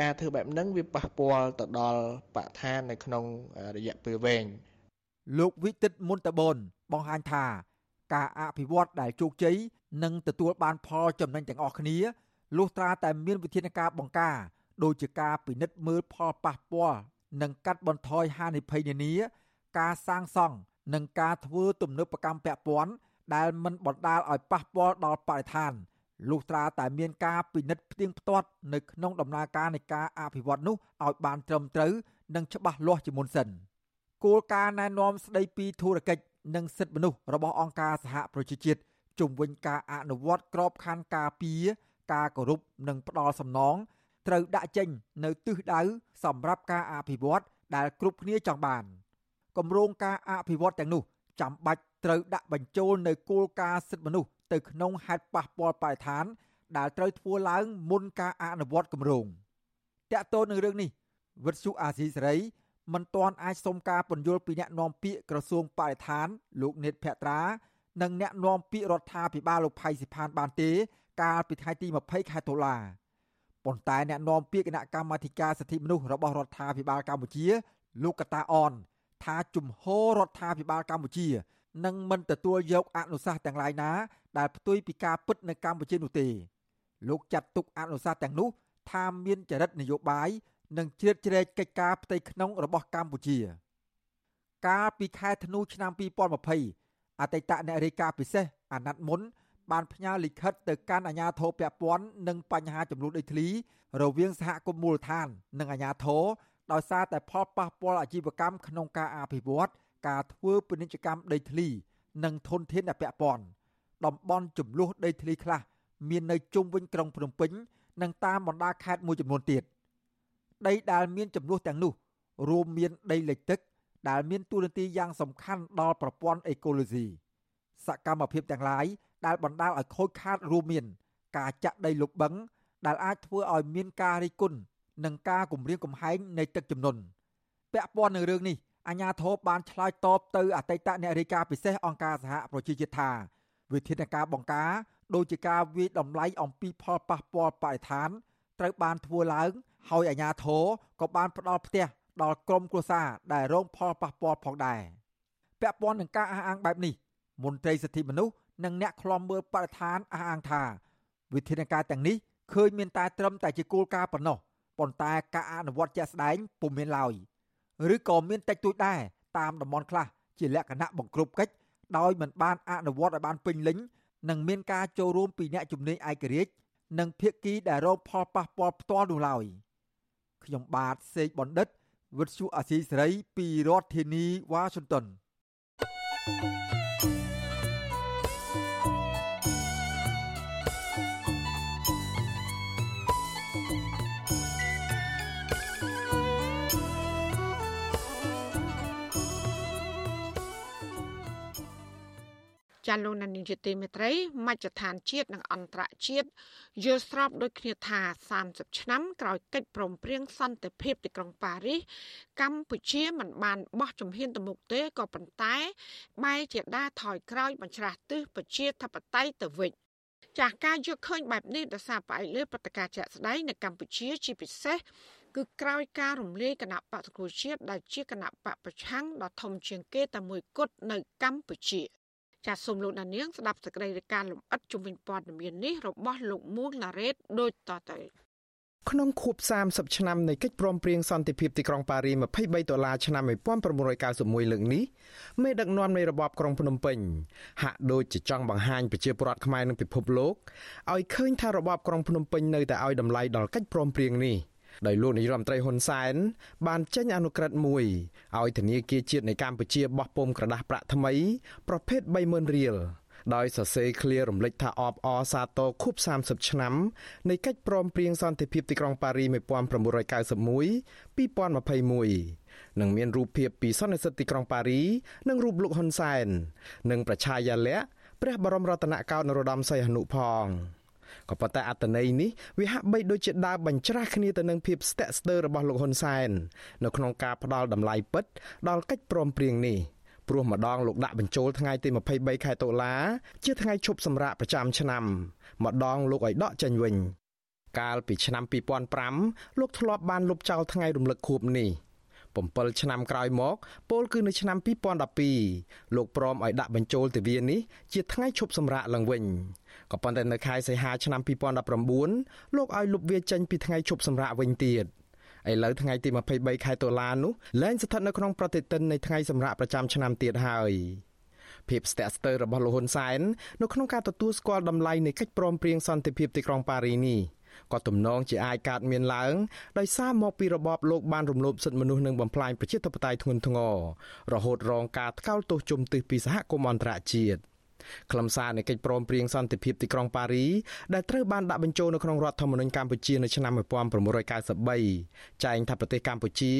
ការធ្វើបែបហ្នឹងវាប៉ះពាល់ទៅដល់បរិស្ថាននៅក្នុងរយៈពេលវែងលោកវិទិតមុនតបនបង្ហាញថា ការអភិវឌ្ឍដែលជោគជ័យនឹងទទួលបានផលចំណេញទាំងអស់គ្នាលុះត្រាតែមានវិធានការបង្ការដូចជាការពិនិត្យមើលផលប៉ះពាល់និងកាត់បន្ថយហានិភ័យនានា ការសាងសង់និងការធ្វើទំនើបកម្មពាក់ព័ន្ធដែលមិនបណ្ដាលឲ្យប៉ះពាល់ដល់បរិស្ថានលុះត្រាតែមានការពិនិត្យផ្ទៀងផ្ទាត់នៅក្នុងដំណើរការនៃការអភិវឌ្ឍនោះឲ្យបានត្រឹមត្រូវនិងច្បាស់លាស់ជាមុនសិនគោលការណ៍ណែនាំស្ដីពីធុរកិច្ច និងសិទ្ធិមនុស្សរបស់អង្គការសហប្រជាជាតិជំវិញការអនុវត្តក្របខ័ណ្ឌការពារការគោរពនិងផ្ដល់សំណងត្រូវដាក់ចេញនៅទិសដៅសម្រាប់ការអភិវឌ្ឍដែលគ្រប់គ្នាចង់បានគម្រោងការអភិវឌ្ឍទាំងនោះចាំបាច់ត្រូវដាក់បញ្ចូលនៅគោលការណ៍សិទ្ធិមនុស្សទៅក្នុងហេតុប៉ះពាល់បរិស្ថាន ដែលត្រូវធ្វើឡើងមុនការអនុវត្តគម្រោងតកតទៅនឹងរឿងនេះវិទ្យុអាស៊ីសេរី មិនទាន់អាចសុំការពន្យល់ពីអ្នកនាំពាក្យក្រសួងបរិស្ថាន លោកនេតភត្រា និងអ្នកនាំពាក្យរដ្ឋាភិបាលលោកផៃសិផានបានទេ កាលពីថ្ងៃទី20ខែតុលាប៉ុន្តែអ្នកនាំពាក្យគណៈកម្មាធិការសិទ្ធិមនុស្សរបស់រដ្ឋាភិបាលកម្ពុជា លោកកតាអន ថាជំហររដ្ឋាភិបាលកម្ពុជានឹងមិនទទួលយកអនុសាសន៍ទាំងឡាយណា ដែលផ្ទុយពីការពិតនៅកម្ពុជានោះទេ លោកចាត់ទុកអនុសាសន៍ទាំងនោះថាមានចរិតនយោបាយ និងជ្រៀតជ្រែកកិច្ចការផ្ទៃក្នុងរបស់កម្ពុជា កាលពីខែធ្នូឆ្នាំ2020អតីតអ្នករាយការណ៍ពិសេសអាណត្តិមុន បានផ្ញើលិខិតទៅកាន់អាជ្ញាធរពាក់ព័ន្ធនឹងបញ្ហាចំនួនដីធ្លី រវាងសហគមន៍មូលដ្ឋាន និងអាជ្ញាធរដោយសារតែផលប៉ះពាល់អាជីវកម្មក្នុងការអភិវឌ្ឍការធ្វើពាណិជ្ជកម្មដីធ្លី និងធនធានដែលពាក់ព័ន្ធតំបន់ចំនួនដីធ្លីខ្លះ មាននៅជុំវិញក្រុងភ្នំពេញ និងតាមបណ្ដាខេត្តមួយចំនួនទៀត ដីដែលមានចំនួនទាំងនោះរួមមានដីលិចទឹក ដែលមានតួនាទីយ៉ាងសំខាន់ដល់ប្រព័ន្ធអេកូឡូស៊ីសកម្មភាពទាំងឡាយដែលបណ្ដាលឲ្យខូចខាតរួមមាន ការចាក់ដីលុបបឹងដែលអាចធ្វើឲ្យមានការរិះគន់និងការគំរាមកំហែងនៃទឹកជំនន់ពាក់ព័ន្ធនឹងរឿងនេះអាជ្ញាធរបានឆ្លើយតបទៅអតីតអ្នករាយការណ៍ពិសេសអង្គការសហប្រជាជាតិថាវិធានការបង្ការដូចជាការវិយតម្លៃអំពីផលប៉ះពាល់បរិស្ថានត្រូវបានធ្វើឡើង ហើយអាជ្ញាធរក៏បានផ្ដល់ផ្ទះដល់ក្រុមគ្រួសារដែលរងផលប៉ះពាល់ផងដែរពាក់ព័ន្ធនឹងការអះអាងបែបនេះមន្ត្រីសិទ្ធិមនុស្សនិងអ្នកខ្លំមើលបរិស្ថានអះអាងថាវិធានការទាំងនេះឃើញមានតែត្រឹមតែជាគោលការណ៍ប៉ុណ្ណោះប៉ុន្តែការអនុវត្តជាក់ស្ដែងពុំមានឡើយឬក៏មានតិចតួចដែរតាមតំបន់ខ្លះជាលក្ខណៈបង្ក្រប់កិច្ចដោយមិនបានអនុវត្តឲ្យបានពេញលេញនិងមានការចូលរួមពីអ្នកជំនាញឯករាជ្យនិងភាគីដែលរងផលប៉ះពាល់ផ្ទាល់នោះឡើយ ខ្ញុំបាទសេកបណ្ឌិត វិទ្យុអាស៊ីសេរីពីរដ្ឋធានីវ៉ាស៊ីនតោន thank you ចាលោកនានីជាទីមេត្រីមជ្ឈដ្ឋានជាតិនិងអន្តរជាតិយល់ស្របដូចគ្នាថា30ឆ្នាំក្រោយកិច្ចព្រមព្រៀងសន្តិភាពទីក្រុងប៉ារីសកម្ពុជាមិនបានបោះជំហានទៅមុខទេក៏ប៉ុន្តែបែរជាដើរថយក្រោយបញ្ច្រាស់ទិសប្រជាធិបតេយ្យទៅវិញចាស់ការយកឃើញបែបនេះដោយសារផ្អែកលើព្រឹត្តិការណ៍ជាក់ស្ដែងនៅកម្ពុជាជាពិសេសគឺក្រោយការរំលាយគណៈបកសង្គ្រោះជាតិដែលជាគណៈបកប្រឆាំងដ៏ធំជាងគេតែមួយគត់នៅកម្ពុជា ចាសសូមលោកដានៀងស្ដាប់សេចក្តីរាយការណ៍លម្អិតជំវិញព័ត៌មាននេះរបស់លោកមូលណារ៉េតដូចតទៅក្នុងខួប30ឆ្នាំនៃកិច្ចព្រមព្រៀងសន្តិភាពទីក្រុងប៉ារី23ដុល្លារឆ្នាំ1991លើកនេះមេដឹកនាំនៃរបបក្រុងភ្នំពេញហាក់ដូចជាចង់បង្ហាញប្រជាពលរដ្ឋខ្មែរនិងពិភពលោកឲ្យឃើញថារបបក្រុងភ្នំពេញនៅតែឲ្យតម្លៃដល់កិច្ចព្រមព្រៀងនេះ។ ដោយលោកនាយរដ្ឋមន្ត្រីហ៊ុនសែនបានចេញអនុក្រឹត្យមួយឲ្យធនាគារជាតិនៃកម្ពុជាបោះពុម្ពក្រដាស់ប្រាក់ថ្មី ប្រភេទ30000រៀលដោយសរសេរឃ្លារំលេចថាអបអសាទរខួប30ឆ្នាំនៃកិច្ចព្រមព្រៀងសន្តិភាពទីក្រុងប៉ារី1991 2021និងមានរូបភាពពីសន្និសីទទីក្រុងប៉ារី និងរូបលោកហ៊ុនសែននិងប្រជាយាល័ក្ខព្រះបរមរតនកោដ្ឋនរោត្តមសីហនុផង ក៏ប៉ុន្តែអត្តន័យនេះវាហាក់បីដូចជាដើរបញ្ច្រាស់គ្នាទៅនឹងភាពស្ទាក់ស្ទើររបស់លោកហ៊ុនសែននៅក្នុងការផ្ដាល់តម្លៃពិតដល់កិច្ចព្រមព្រៀងនេះព្រោះម្ដងលោកដាក់បញ្ចូលថ្ងៃទី23ខែតុលាជាថ្ងៃឈប់សម្រាកប្រចាំឆ្នាំម្ដងលោកឲ្យដកចេញវិញកាលពីឆ្នាំ2005លោកធ្លាប់បានលុបចោលថ្ងៃរំលឹកខួបនេះ7ឆ្នាំក្រោយមកពលគឺនៅឆ្នាំ2012លោកព្រមឲ្យដាក់បញ្ចូលទិវានេះជាថ្ងៃឈប់សម្រាកឡើងវិញ ក៏ប៉ុន្តែនៅខែសីហាឆ្នាំ2019លោកឲ្យលុបវាចេញពីថ្ងៃឈប់សម្រាកវិញទៀតឥឡូវថ្ងៃទី23ខែតុលានោះលែងស្ថិតនៅក្នុងប្រតិទិននៃថ្ងៃសម្រាកប្រចាំឆ្នាំទៀតហើយភាពស្ទាក់ស្ទើររបស់លោកហ៊ុនសែននៅក្នុងការទទួលស្គាល់តម្លៃនៃកិច្ចព្រមព្រៀងសន្តិភាពទីក្រុងប៉ារីនេះក៏ទំនងជាអាចកើតមានឡើងដោយសារមកពីរបបលោកបានរំលោភសិទ្ធិមនុស្សនិងបំផ្លាញប្រជាធិបតេយ្យធ្ងន់ធ្ងររហូតរងការថ្កោលទោសជំទាស់ពីសហគមន៍អន្តរជាតិ ខ្លឹមសារនៃកិច្ចព្រមព្រៀងសន្តិភាពទីក្រុងប៉ារីដែលត្រូវបានដាក់បញ្ចូលនៅក្នុងរដ្ឋធម្មនុញ្ញកម្ពុជានៅឆ្នាំ1993ចែងថាប្រទេសកម្ពុជា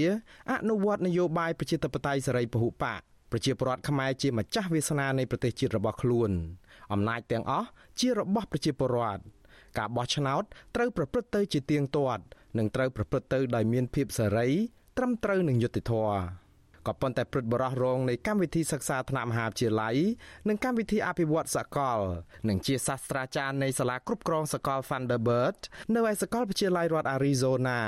អនុវត្តនយោបាយប្រជាធិបតេយ្យសេរីពហុបកប្រជាពលរដ្ឋខ្មែរជាម្ចាស់វាសនានៃប្រទេសជាតិរបស់ខ្លួនអំណាចទាំងអស់ជារបស់ប្រជាពលរដ្ឋការបោះឆ្នោតត្រូវប្រព្រឹត្តទៅជាទៀងទាត់និងត្រូវប្រព្រឹត្តទៅដោយមានភាពសេរីត្រឹមត្រូវនិងយុត្តិធម៌ ក៏ប៉ុន្តែព្រឹទ្ធបរិះរងនៃកម្មវិធីសិក្សាថ្នាក់មហាវិទ្យាល័យនិងកម្មវិធីអភិវឌ្ឍសកល និងជាសាស្ត្រាចារ្យនៃសាលាគ្រប់គ្រងសកល Vanderbilt នៅឯសាកលវិទ្យាល័យរដ្ឋ Arizona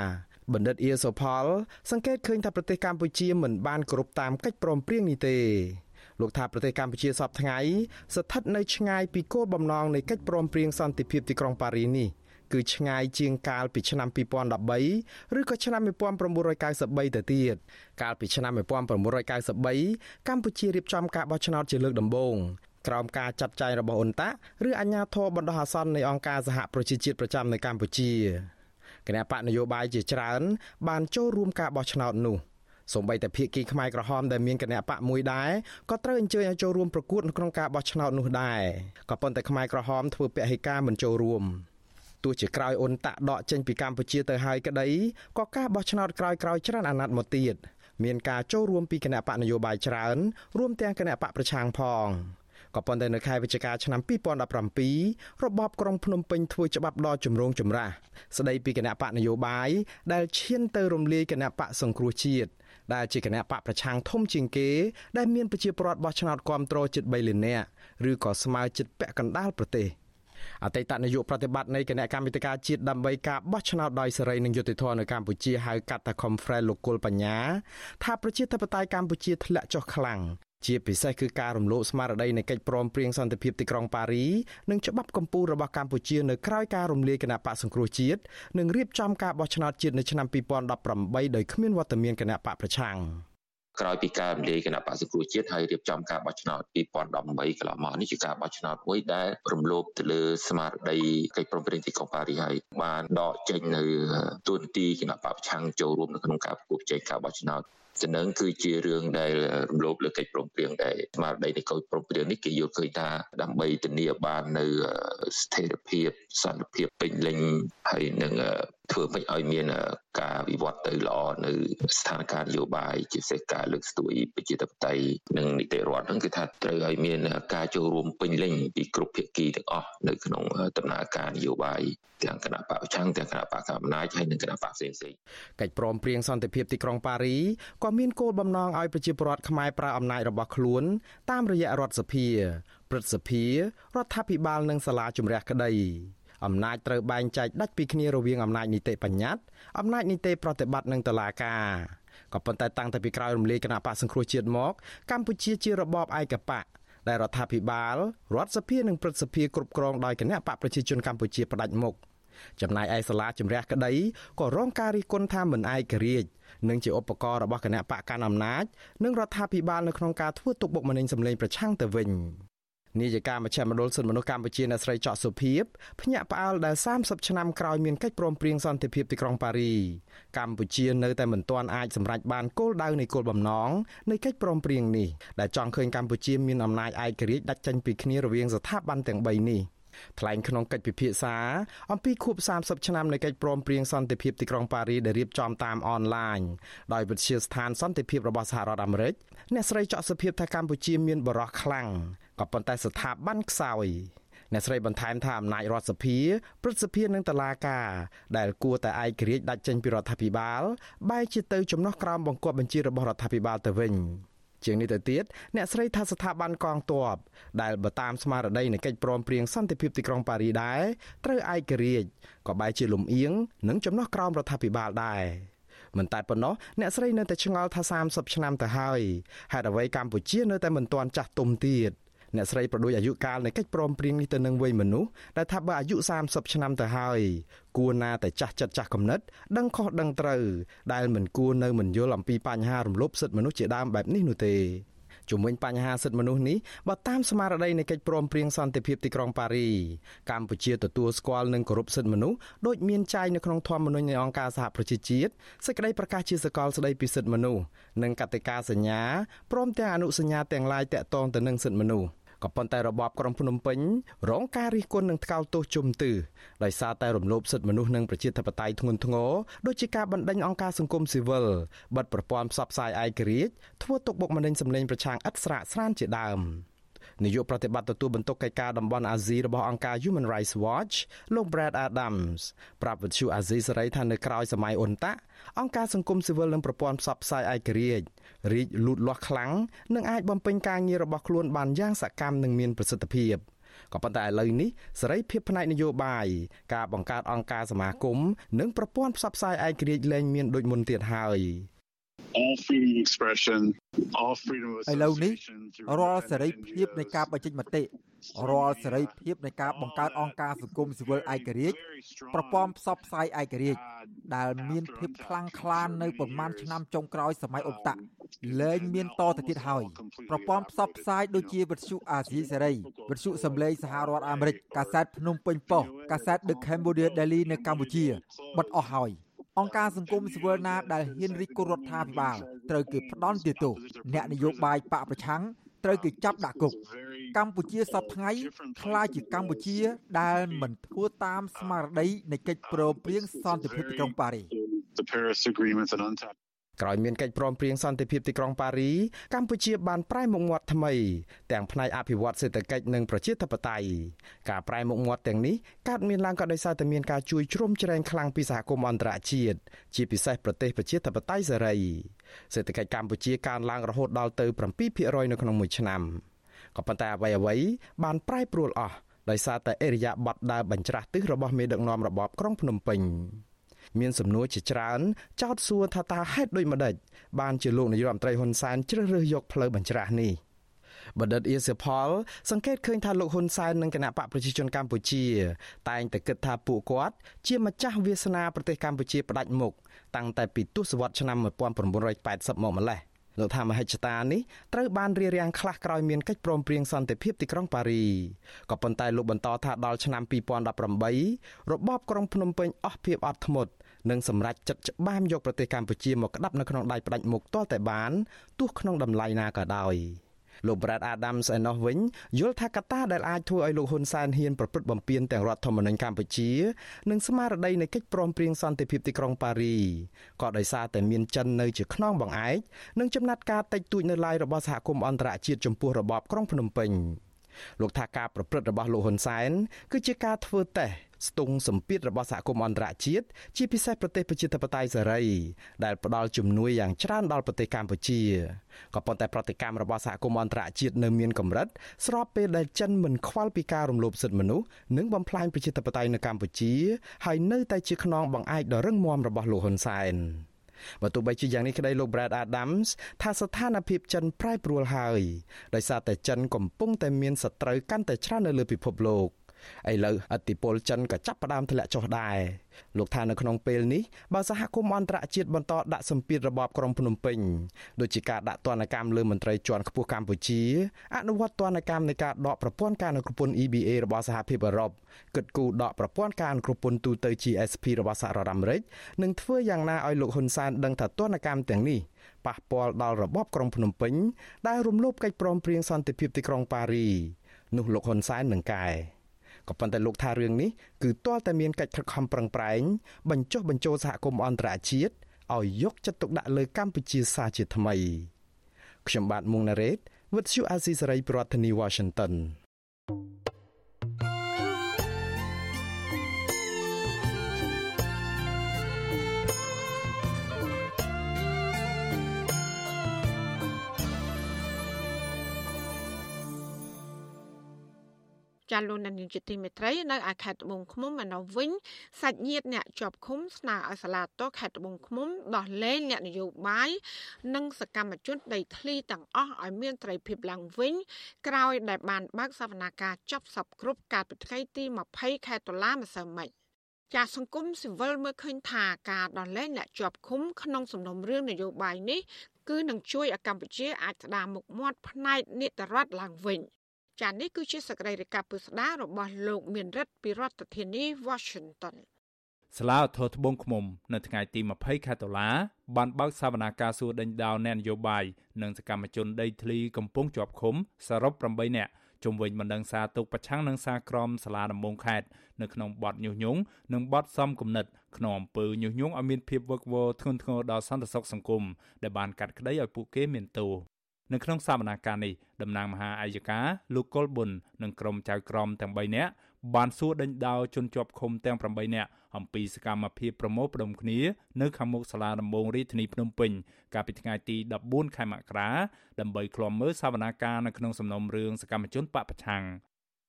បណ្ឌិតអៀសូផល សង្កេតឃើញថាប្រទេសកម្ពុជាមិនបានគោរពតាមកិច្ចព្រមព្រៀងនេះទេលោកថាប្រទេសកម្ពុជាសពថ្ងៃស្ថិតនៅឆ្ងាយពីគោលបំណងនៃកិច្ចព្រមព្រៀងសន្តិភាពទីក្រុងប៉ារីនេះ គឺឆ្ងាយជាងកាលពីឆ្នាំ2013ឬក៏ឆ្នាំ1993ទៅទៀតកាលពីឆ្នាំ1993កម្ពុជារៀបចំការបោះឆ្នោតជាលើកដំបូងក្រោមការចាត់ចែងរបស់អ៊ុនតាឬអាជ្ញាធរបណ្ដោះអាសន្ននៃអង្គការសហប្រជាជាតិប្រចាំនៅកម្ពុជាគណៈបកនយោបាយជាច្រើន បានចូលរួមការបោះឆ្នោតនោះ។សូម្បីតែភៀកគីខ្មែរក្រហមដែលមានគណៈបកមួយដែរក៏ត្រូវអញ្ជើញឲ្យចូលរួមប្រកួតក្នុងការបោះឆ្នោតនោះដែរក៏ប៉ុន្តែខ្មែរក្រហមធ្វើពហិការមិនចូលរួម ទោះជាក្រោយអ៊ុនតាក់ដកចេញពីកម្ពុជាទៅហើយក្តីក៏ការបោះឆ្នោតក្រោយៗច្រើនអាណត្តិមកទៀតមានការចូលរួមពីគណៈបកនយោបាយច្រើនរួមទាំងគណៈបកប្រឆាំងផងក៏ប៉ុន្តែនៅខែវិច្ឆិកាឆ្នាំ2017របបក្រុងភ្នំពេញធ្វើច្បាប់ដ៏ចម្រូងចម្រាសស្ដីពីគណៈបកនយោបាយដែលឈានទៅរំលាយគណៈបកសង្គ្រោះជាតិដែលជាគណៈបកប្រឆាំងធំជាងគេ ដែលមានប្រជាពលរដ្ឋបោះឆ្នោតគ្រប់គ្រងជិត3លាននាក់ឬក៏ស្មើជិតពាក់កណ្ដាលប្រទេស អតីតនាយកប្រតិបត្តិនៃគណៈកម្មាធិការជាតិដើម្បីការបោះឆ្នោតដោយសេរីនិងយុត្តិធម៌នៅកម្ពុជាហៅកាត់ថា Conference លោកគុលបញ្ញាថាប្រជាធិបតេយ្យកម្ពុជាធ្លាក់ចុះខ្លាំងជាពិសេសគឺការរំលោភស្មារតីនៃកិច្ចព្រមព្រៀងសន្តិភាពទីក្រុងប៉ារីនិងច្បាប់កម្ពុជារបស់កម្ពុជានៅក្រៅការរំលាយគណៈបកសង្គ្រោះជាតិនិងរៀបចំការបោះឆ្នោតជាតិនៅឆ្នាំ2018ដោយគ្មានវត្តមានគណៈបកប្រឆាំង ក្រោយពីការរំលាយគណៈបក្សសង្គ្រោះជាតិហើយរៀបចំការបោះឆ្នោត2018កន្លងមកនេះជាការបោះឆ្នោតមួយដែលរំលោភទៅលើស្មារតីកិច្ចព្រមព្រៀងទីក្រុងប៉ារីហើយបានដកចេញនៅទួនាទីគណៈបកប្រឆាំងចូលរួមនៅក្នុងការប្រគល់ចេញការបោះឆ្នោតទៅនឹងគឺជារឿងដែលរំលោភលើកិច្ចព្រមព្រៀងដែលស្មារតីនៃកិច្ចព្រមព្រៀងនេះគេយល់ឃើញថាដើម្បីធានាបាននៅស្ថិរភាពសន្តិភាពពេញលេញហើយនឹង ធ្វើមិនឲ្យមានការវិវត្តទៅល្អនៅស្ថានភាពនយោបាយជាពិសេសការលើកស្ទួយប្រជាធិបតេយ្យនិងនីតិរដ្ឋហ្នឹងគឺថាត្រូវឲ្យមានការចូលរួមពេញលេញពីគ្រប់ភាគីទាំងអស់នៅក្នុងដំណើរការនយោបាយទាំងគណៈបកប្រឆាំងទាំងគណៈបកកណ្ដាលអំណាចហើយនិងគណៈបកផ្សេងៗកិច្ចព្រមព្រៀងសន្តិភាពទីក្រុងប៉ារីក៏មានគោលបំណងឲ្យប្រជាពលរដ្ឋខ្មែរប្រើអំណាចរបស់ខ្លួន តាមរយៈរដ្ឋសភាព្រឹទ្ធសភារដ្ឋាភិបាលនិងសាលាជម្រះក្តី អំណាចត្រូវបែងចែកដាច់ពីគ្នារវាងអំណាចនីតិបញ្ញត្តិអំណាចនីតិប្រតិបត្តិនិងតុលាការក៏ប៉ុន្តែតាំងតែពីក្រោយរំលាយគណៈបកសង្គ្រោះជាតិមក កម្ពុជាជារបបឯកបកដែលរដ្ឋាភិបាលរដ្ឋសភានិងព្រឹទ្ធសភាគ្រប់គ្រងដោយគណៈបកប្រជាជនកម្ពុជាផ្ដាច់មុខចំណែកឯសាលាជំរះក្តីក៏រងការរិះគន់ថាមិនឯករាជ្យនិងជាឧបករណ៍របស់គណៈបកកណ្ដាលអំណាចនិងរដ្ឋាភិបាលនៅក្នុងការធ្វើទុកបុកម្នេញសម្លេងប្រឆាំងទៅវិញ នាយិកាមជ្ឈមណ្ឌលសិទ្ធិមនុស្សកម្ពុជាអ្នកស្រីចော့សុភីបភ្ញាក់ផ្អើលដែល30ឆ្នាំក្រោយមានកិច្ចព្រមព្រៀងសន្តិភាពទីក្រុងប៉ារីកម្ពុជានៅតែមិនទាន់អាចសម្រេចបានគោលដៅនៃគោលបំណងនៃកិច្ចព្រមព្រៀងនេះដែលចង់ឃើញកម្ពុជាមានអំណាចឯករាជ្យដាច់ចេញពីគ្នារវាងស្ថាប័នទាំង3នេះ ថ្លែងក្នុងកិច្ចពិភាក្សាអំពីខួប30ឆ្នាំនៃកិច្ចព្រមព្រៀងសន្តិភាពទីក្រុងប៉ារីដែលរៀបចំតាមអនឡាញដោយវិទ្យាស្ថានសន្តិភាពរបស់សហរដ្ឋអាមេរិកអ្នកស្រីចော့សុភាពថាកម្ពុជាមានបរិះខ្លាំងក៏ប៉ុន្តែស្ថាប័នខ្សោយអ្នកស្រីបន្ថែមថាអំណាចរដ្ឋសភាព្រឹទ្ធសភានិងតុលាការដែលគួរតែឯករាជ្យដាច់ចេញពីរដ្ឋាភិបាលបែរជាទៅចំណោះក្រោមបង្គាប់បញ្ជារបស់រដ្ឋាភិបាលទៅវិញ ជាងនេះទៅទៀតអ្នកស្រីថាស្ថាប័នកងទ័ពដែលបើតាមស្មារតីនៃកិច្ចព្រមព្រៀងសន្តិភាពទីក្រុងប៉ារីដែរត្រូវឯករាជ្យក៏បែរជាលំអៀងនិងចំណោះក្រោមរដ្ឋាភិបាលដែរមិនតែប៉ុណ្ណោះអ្នកស្រីនៅតែឆ្ងល់ថា30ឆ្នាំទៅហើយហេតុអ្វីកម្ពុជានៅតែមិនទាន់ចាស់ទុំទៀតអ្នកស្រីប្រដូចអាយុកាលនៃកិច្ចព្រមព្រៀងនេះទៅនឹងវ័យមនុស្សដែលថាបើអាយុ30ឆ្នាំទៅហើយ គួរណាតែចាស់ចិត្តចាស់គំនិតដឹងខុសដឹងត្រូវដែលមិនគួរនៅមិនយល់អំពីបញ្ហារំលោភសិទ្ធិមនុស្សជាដើមបែបនេះនោះទេជំវិញបញ្ហាសិទ្ធិមនុស្សនេះបើតាមស្មារតីនៃកិច្ចព្រមព្រៀងសន្តិភាពទីក្រុងប៉ារីកម្ពុជាទទួលស្គាល់និងគោរពសិទ្ធិមនុស្សដូចមានចែងនៅក្នុងធម្មនុញ្ញនៃអង្គការសហប្រជាជាតិសេចក្តីប្រកាសជាសកលស្តីពីសិទ្ធិមនុស្សនិងកតិកាសញ្ញាព្រមទាំងអនុសញ្ញាទាំងឡាយតាក់ទងទៅនឹងសិទ្ធិមនុស្ស ក៏ប៉ុន្តែរបបក្រុងភ្នំពេញរងការរិះគន់និងថ្កោលទោសជុំទិសដោយសារតែរំលោភសិទ្ធិមនុស្សនិងប្រជាធិបតេយ្យធ្ងន់ធ្ងរដូចជាការបណ្តេញអង្គការសង្គមស៊ីវិលបិទប្រព័ន្ធផ្សព្វផ្សាយឯករាជ្យធ្វើទុកបុកម្នេញសម្លេងប្រឆាំងឥតស្រាកស្រានជាដើមនាយកប្រតិបត្តិទទួលបន្ទុកកិច្ចការតំបន់អាស៊ីរបស់អង្គការ Human Rights Watch លោក Brad Adams ប្រាប់វិទ្យុអាស៊ីសេរីថានៅក្រៅសម័យអ៊ុនតាក់អង្គការសង្គមស៊ីវិលនិងប្រព័ន្ធផ្សព្វផ្សាយឯករាជ្យ រីកលូតលាស់ខ្លាំងនិងអាចបំពេញការងាររបស់ខ្លួនបានយ៉ាងសកម្មនិងមានប្រសិទ្ធភាពក៏ប៉ុន្តែឥឡូវនេះសេរីភាពផ្នែកនយោបាយការបង្កើតអង្គការសមាគមនិងប្រព័ន្ធផ្សព្វផ្សាយឯករាជ្យលែងមានដូចមុនទៀតហើយ ឥឡូវនេះរាល់សេរីភាពនៃការបញ្ចេញមតិរាល់សេរីភាពនៃការបង្កើតអង្គការសង្គមស៊ីវិលឯករាជ្យប្រព័ន្ធផ្សព្វផ្សាយឯករាជ្យដែលមានភាពខ្លាំងក្លានៅប្រមាណឆ្នាំចុងក្រោយសម័យអ៊ុនតាក់លែងមានតទៅទៀតហើយប្រព័ន្ធផ្សព្វផ្សាយដូចជាវិទ្យុអាស៊ីសេរីវិទ្យុសំឡេងសហរដ្ឋអាមេរិកកាសែតភ្នំពេញប៉ុស្តិ៍កាសែត The Cambodia Daily នៅកម្ពុជាបិទអស់ហើយ អង្គការសង្គមស៊ីវិលណាដែលហ៊ានរិះគន់រដ្ឋាភិបាលត្រូវគេផ្ដន់ទោសអ្នកនយោបាយបកប្រឆាំងត្រូវគេចាប់ដាក់គុកកម្ពុជាសពថ្ងៃខ្លាចជាកម្ពុជា ដែលមិនធ្វើតាមស្មារតីនៃកិច្ចព្រមព្រៀងសន្តិភាពទីក្រុងប៉ារី the Paris agreements and UNTAP ក្រោយមានកិច្ចព្រមព្រៀងសន្តិភាពទីក្រុងប៉ារីកម្ពុជាបានប្រែមុខមាត់ថ្មីទាំងផ្នែកអភិវឌ្ឍសេដ្ឋកិច្ចនិងប្រជាធិបតេយ្យការប្រែមុខមាត់ទាំងនេះកើតមានឡើងក៏ដោយសារតែមានការជួយជ្រោមជ្រែងខ្លាំងពីសហគមន៍អន្តរជាតិជាពិសេសប្រទេសប្រជាធិបតេយ្យសេរីសេដ្ឋកិច្ចកម្ពុជាកើនឡើងរហូតដល់ទៅ7%នៅក្នុងមួយឆ្នាំក៏ប៉ុន្តែអ្វីអ្វីបានប្រែប្រួលអស់ដោយសារតែអេរយាប័តដើរបញ្ច្រាស់ទិសរបស់មេដឹកនាំរបបក្រុងភ្នំពេញ មានសំណួរជាច្រើន ចោទសួរថាតើហេតុដូចម្ដេចបានជាលោកនាយរដ្ឋមន្ត្រីហ៊ុនសែនជ្រើសរើសយកផ្លូវបញ្ច្រាស់នេះបណ្ឌិតអៀសផល សង្កេតឃើញថាលោកហ៊ុនសែននិងគណៈបកប្រជាជនកម្ពុជា តែងតែគិតថាពួកគាត់ ជាម្ចាស់វាសនាប្រទេសកម្ពុជាផ្ដាច់មុខតាំងតែពីទសវត្សរ៍ឆ្នាំ1980មកម្លេះលោកថាមហិច្ឆតានេះត្រូវបានរៀបរៀងខ្លះក្រោយមានកិច្ចព្រមព្រៀងសន្តិភាពទីក្រុងប៉ារីក៏ប៉ុន្តែលោកបន្តថាដល់ឆ្នាំ2018របបក្រុងភ្នំពេញអស់ភាពអត់ធ្មត់ និងសម្រេចចិត្តច្បាមយកប្រទេសកម្ពុជាមកក្តាប់នៅក្នុងដៃផ្ដាច់មុខទាល់តែបានទោះក្នុងតម្លៃណាក៏ដោយលោក Brad Adams ឯណោះវិញយល់ថាកត្តាដែលអាចធ្វើឲ្យលោកហ៊ុនសែនហ៊ានប្រព្រឹត្តបំពានទាំងរដ្ឋធម្មនុញ្ញកម្ពុជានិងស្មារតីនៃកិច្ចព្រមព្រៀងសន្តិភាពទីក្រុងប៉ារីក៏ដោយសារតែមានចិននៅជាខ្នងបង្អែកនិងចំណាត់ការតិចតួចនៅឡាយរបស់សហគមន៍អន្តរជាតិចំពោះរបបក្រុងភ្នំពេញ លោកថាការប្រព្រឹត្តរបស់លោកហ៊ុនសែនគឺជាការធ្វើតេស្តស្ទង់សម្ពាធរបស់សហគមន៍អន្តរជាតិជាពិសេសប្រទេសប្រជាធិបតេយ្យសេរីដែលផ្ដល់ជំនួយយ៉ាងច្រើនដល់ប្រទេសកម្ពុជាក៏ប៉ុន្តែប្រតិកម្មរបស់សហគមន៍អន្តរជាតិនៅមានកម្រិតស្របពេលដែលចិនមិនខ្វល់ពីការរំលោភសិទ្ធិមនុស្សនិងបំផ្លាញប្រជាធិបតេយ្យនៅកម្ពុជាហើយនៅតែជាខ្នងបង្អែកដ៏រឹងមាំរបស់លោកហ៊ុនសែន បើទោះបីជាយ៉ាងនេះក្តីលោក Brad Adams ថាស្ថានភាពចិនប្រែប្រួលហើយដោយសារតែចិនកំពុងតែមានសត្រូវកាន់តែច្រើននៅលើពិភពលោក ឥឡូវអតិពលចិនក៏ចាប់ផ្ដើមធ្លាក់ចុះដែរលោកថានៅក្នុងពេលនេះបើសហគមន៍អន្តរជាតិបន្តដាក់សម្ពាធរបបក្រុងភ្នំពេញដូចជាការដាក់ទណ្ឌកម្មលើមន្ត្រីជាន់ខ្ពស់កម្ពុជាអនុវត្តទណ្ឌកម្មនៃការដកប្រព័ន្ធការអនុគ្រពន្ធ EBA របស់សហភាពអឺរ៉ុបគិតគូរដកប្រព័ន្ធការអនុគ្រពន្ធទូទៅ GSP របស់សហរដ្ឋអាមេរិកនឹងធ្វើយ៉ាងណាឲ្យលោកហ៊ុនសែនដឹងថាទណ្ឌកម្មទាំងនេះប៉ះពាល់ដល់របបក្រុងភ្នំពេញដែលរំលោភកិច្ចព្រមព្រៀងសន្តិភាពទីក្រុងប៉ារីនោះលោកហ៊ុនសែននឹងកែ ក៏ប៉ុន្តែលោកថារឿងនេះគឺទាល់តែមានកិច្ចខិតខំប្រឹងប្រែងបញ្ចុះបញ្ចូលសហគមន៍អន្តរជាតិឲ្យយកចិត្តទុកដាក់លើកម្ពុជាសាជាថ្មីខ្ញុំបាទមុងណារ៉េត With you Azizi Saray ប្រធានាធិបតី Washington ចាលោកនាយកជាទីមេត្រីនៅឯខេត្តត្បូងឃ្មុំឯនោះវិញសាច់ញាតិអ្នកជាប់ឃុំស្នើឲ្យសាលាតខេត្តត្បូងឃ្មុំដោះលែងអ្នកនយោបាយនិងសកម្មជនដីធ្លីទាំងអស់ឲ្យមានត្រីភាពឡើងវិញក្រោយដែលបានបើកសវនាការចាប់សពគ្រប់កាលពីថ្ងៃទី20ខែតុលាម្សិលមិញចាសសង្គមស៊ីវិលមើលឃើញថាការដោះលែងអ្នកជាប់ឃុំក្នុងសំណុំរឿងនយោបាយនេះគឺនឹងជួយឲ្យកម្ពុជាអាចស្ដារមុខមាត់ផ្នែកនីតិរដ្ឋឡើងវិញ។ ចានេះគឺជាសកម្មភាពពុស្ដារបស់លោកមានរិទ្ធពីរដ្ឋធានី Washington សាលាឧទ្ធរត្បូងឃ្មុំនៅថ្ងៃទី20ខែតុលាបានបើកសវនាការសួរដេញដោលអ្នកនយោបាយនិងសកម្មជនដីធ្លីកំពុងជាប់ឃុំសរុប8នាក់ជុំវិញបណ្ដឹងសារទុកប្រឆាំងនឹងសារក្រមសាលាដំបងខេត្តនៅក្នុងបទញុះញង់និងបទសំគំនិតក្នុងអំពើញុះញង់ឲ្យមានភាពវឹកវរធ្ងន់ធ្ងរដល់សន្តិសុខសង្គមដែលបានកាត់ក្តីឲ្យពួកគេមានទោស នៅក្នុងសវនកម្មនេះតំណាងមហាអាយកាលោកកុលប៊ុននិងក្រុមចៅក្រមទាំង3នាក់បានសួរដេញដោលជនជាប់ឃុំទាំង8នាក់អំពីសកម្មភាពប្រមូលផ្ដុំគ្នានៅខាងមុខសាលាដំបងរាជធានីភ្នំពេញកាលពីថ្ងៃទី14ខែមករាដើម្បីឃ្លាំមើលសវនាការនៅក្នុងសំណុំរឿងសកម្មជនបពប្រឆាំង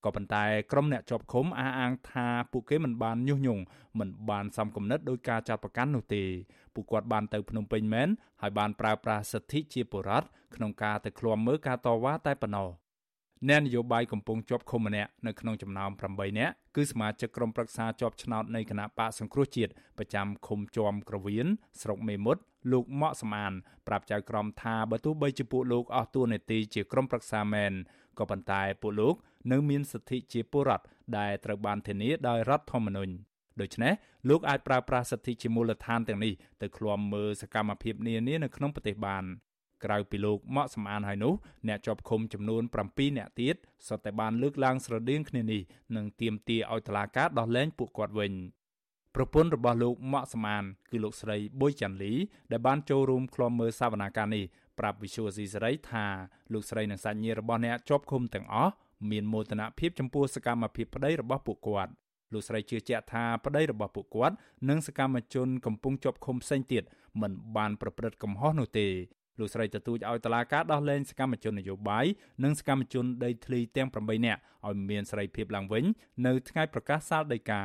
ក៏ប៉ុន្តែក្រុមអ្នកជាប់ឃុំអះអាងថាពួកគេមិនបានញុះញង់មិនបានសំគំនិតដោយការចាត់ប្រកាន់នោះទេពួកគាត់បានទៅភ្នំពេញមែនហើយបានប្រើប្រាស់សិទ្ធិជាបុរដ្ឋក្នុងការទៅឃ្លាំមើលការតវ៉ាតែប៉ុណ្ណោះអ្នកនយោបាយកំពុងជាប់ឃុំម្នាក់នៅក្នុងចំណោម8នាក់គឺសមាជិកក្រុមប្រឹក្សាជាប់ឆ្នោតនៃគណៈបកសង្គ្រោះជាតិប្រចាំឃុំជាំក្រវៀនស្រុកមេមត់ លោកម៉ាក់សមានប្រាប់ចៅក្រមថាបើទោះបីជាពួកលោកអស់តួនាទីជាក្រុមប្រឹក្សាមែនក៏ប៉ុន្តែពួកលោកនៅមានសិទ្ធិជាពលរដ្ឋដែលត្រូវបានធានាដោយរដ្ឋធម្មនុញ្ញដូច្នេះលោកអាចប្រើប្រាស់សិទ្ធិជាមូលដ្ឋានទាំងនេះទៅឃ្លាំមើលសកម្មភាពនានានៅក្នុងប្រទេសបានក្រៅពីលោកម៉ាក់សំអានហើយនោះអ្នកជាប់ឃុំចំនួន7អ្នកទៀតសុទ្ធតែបានលើកឡើងស្រដៀងគ្នានេះនិងទាមទារឲ្យតុលាការដោះលែងពួកគាត់វិញ ប្រពន្ធរបស់លោកម៉ាក់សំអានគឺលោកស្រីប៊ុយចាន់លីដែលបានចូលរួមឃ្លាំមើលសវនាការនេះប្រាប់វិសុវស៊ីសេរីថាលោកស្រីនិងសាច់ញាតិរបស់អ្នកជាប់ឃុំទាំងអស់មានមោទនភាពចំពោះសកម្មភាពប្តីរបស់ពួកគាត់លោកស្រីជឿជាក់ថាប្តីរបស់ពួកគាត់និងសកម្មជនកំពុងជាប់ឃុំផ្សេងទៀតមិនបានប្រព្រឹត្តកំហុសនោះទេលោកស្រីទទូចឲ្យតឡាការដោះលែងសកម្មជននយោបាយនិងសកម្មជនដីធ្លីទាំង8នាក់ឲ្យមានសេរីភាពឡើងវិញ នៅថ្ងៃប្រកាសសាលដីកា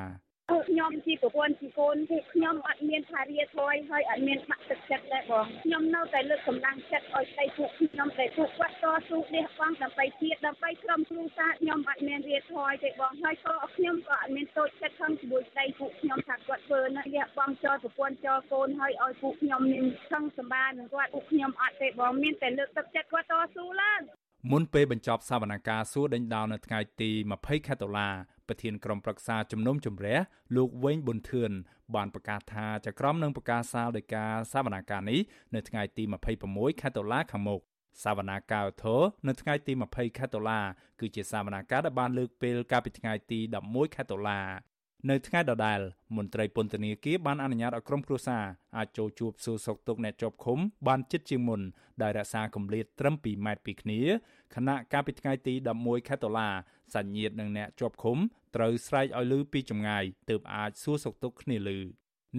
ពួកខ្ញុំជាប្រពន្ធជាកូនពួកខ្ញុំអត់មានថារាថយហើយអត់មានបាក់ទឹកចិត្តដែរបងខ្ញុំនៅតែលើកកម្លាំងចិត្តឲ្យស្ដីពួកខ្ញុំតែពួកគាត់តស៊ូលះបង់ដើម្បីជាតិដើម្បីក្រុមគ្រួសារខ្ញុំអត់មានរាថយទេបងហើយក៏ខ្ញុំក៏អត់មានតូចចិត្តខំជាមួយស្ដីពួកខ្ញុំថាគាត់ធ្វើនៅលះបង់ចោលប្រពន្ធចោលកូនហើយឲ្យពួកខ្ញុំមានខឹងសម្បានឹងគាត់ពួកខ្ញុំអត់ទេបងមានតែលើកទឹកចិត្តគាត់តស៊ូឡើងមុនពេលបញ្ចប់សវនកម្មសួរដេញដោលនៅថ្ងៃទី20ខែតុលា ប្រធានក្រុមប្រឹក្សាជំនុំជម្រះលោកវែងប៊ុនធឿនបានប្រកាសថាចក្រមនឹងប្រកាសសាលដោយការសវនាការនេះនៅថ្ងៃទី26ខែតុលាខាងមុខសវនាការធរនៅថ្ងៃទី20ខែតុលាគឺជាសវនាការដែលបានលើកពេលកាលពីថ្ងៃទី11ខែតុលា នៅថ្ងៃដដែលមន្ត្រីពន្ធនាគារបានអនុញ្ញាតឲ្យក្រុមគ្រួសារអាចចូលជួបសួរសុខទុក្ខអ្នកជាប់ឃុំបានជិតជាងមុនដោយរក្សាគម្លាតត្រឹម2ម៉ែត្រពីគ្នាខណៈកាលពីថ្ងៃទី11ខែតុលាសញ្ញៀតនិងអ្នកជាប់ឃុំត្រូវស្រែកឲ្យឮពីចម្ងាយទើបអាចសួរសុខទុក្ខគ្នាឮ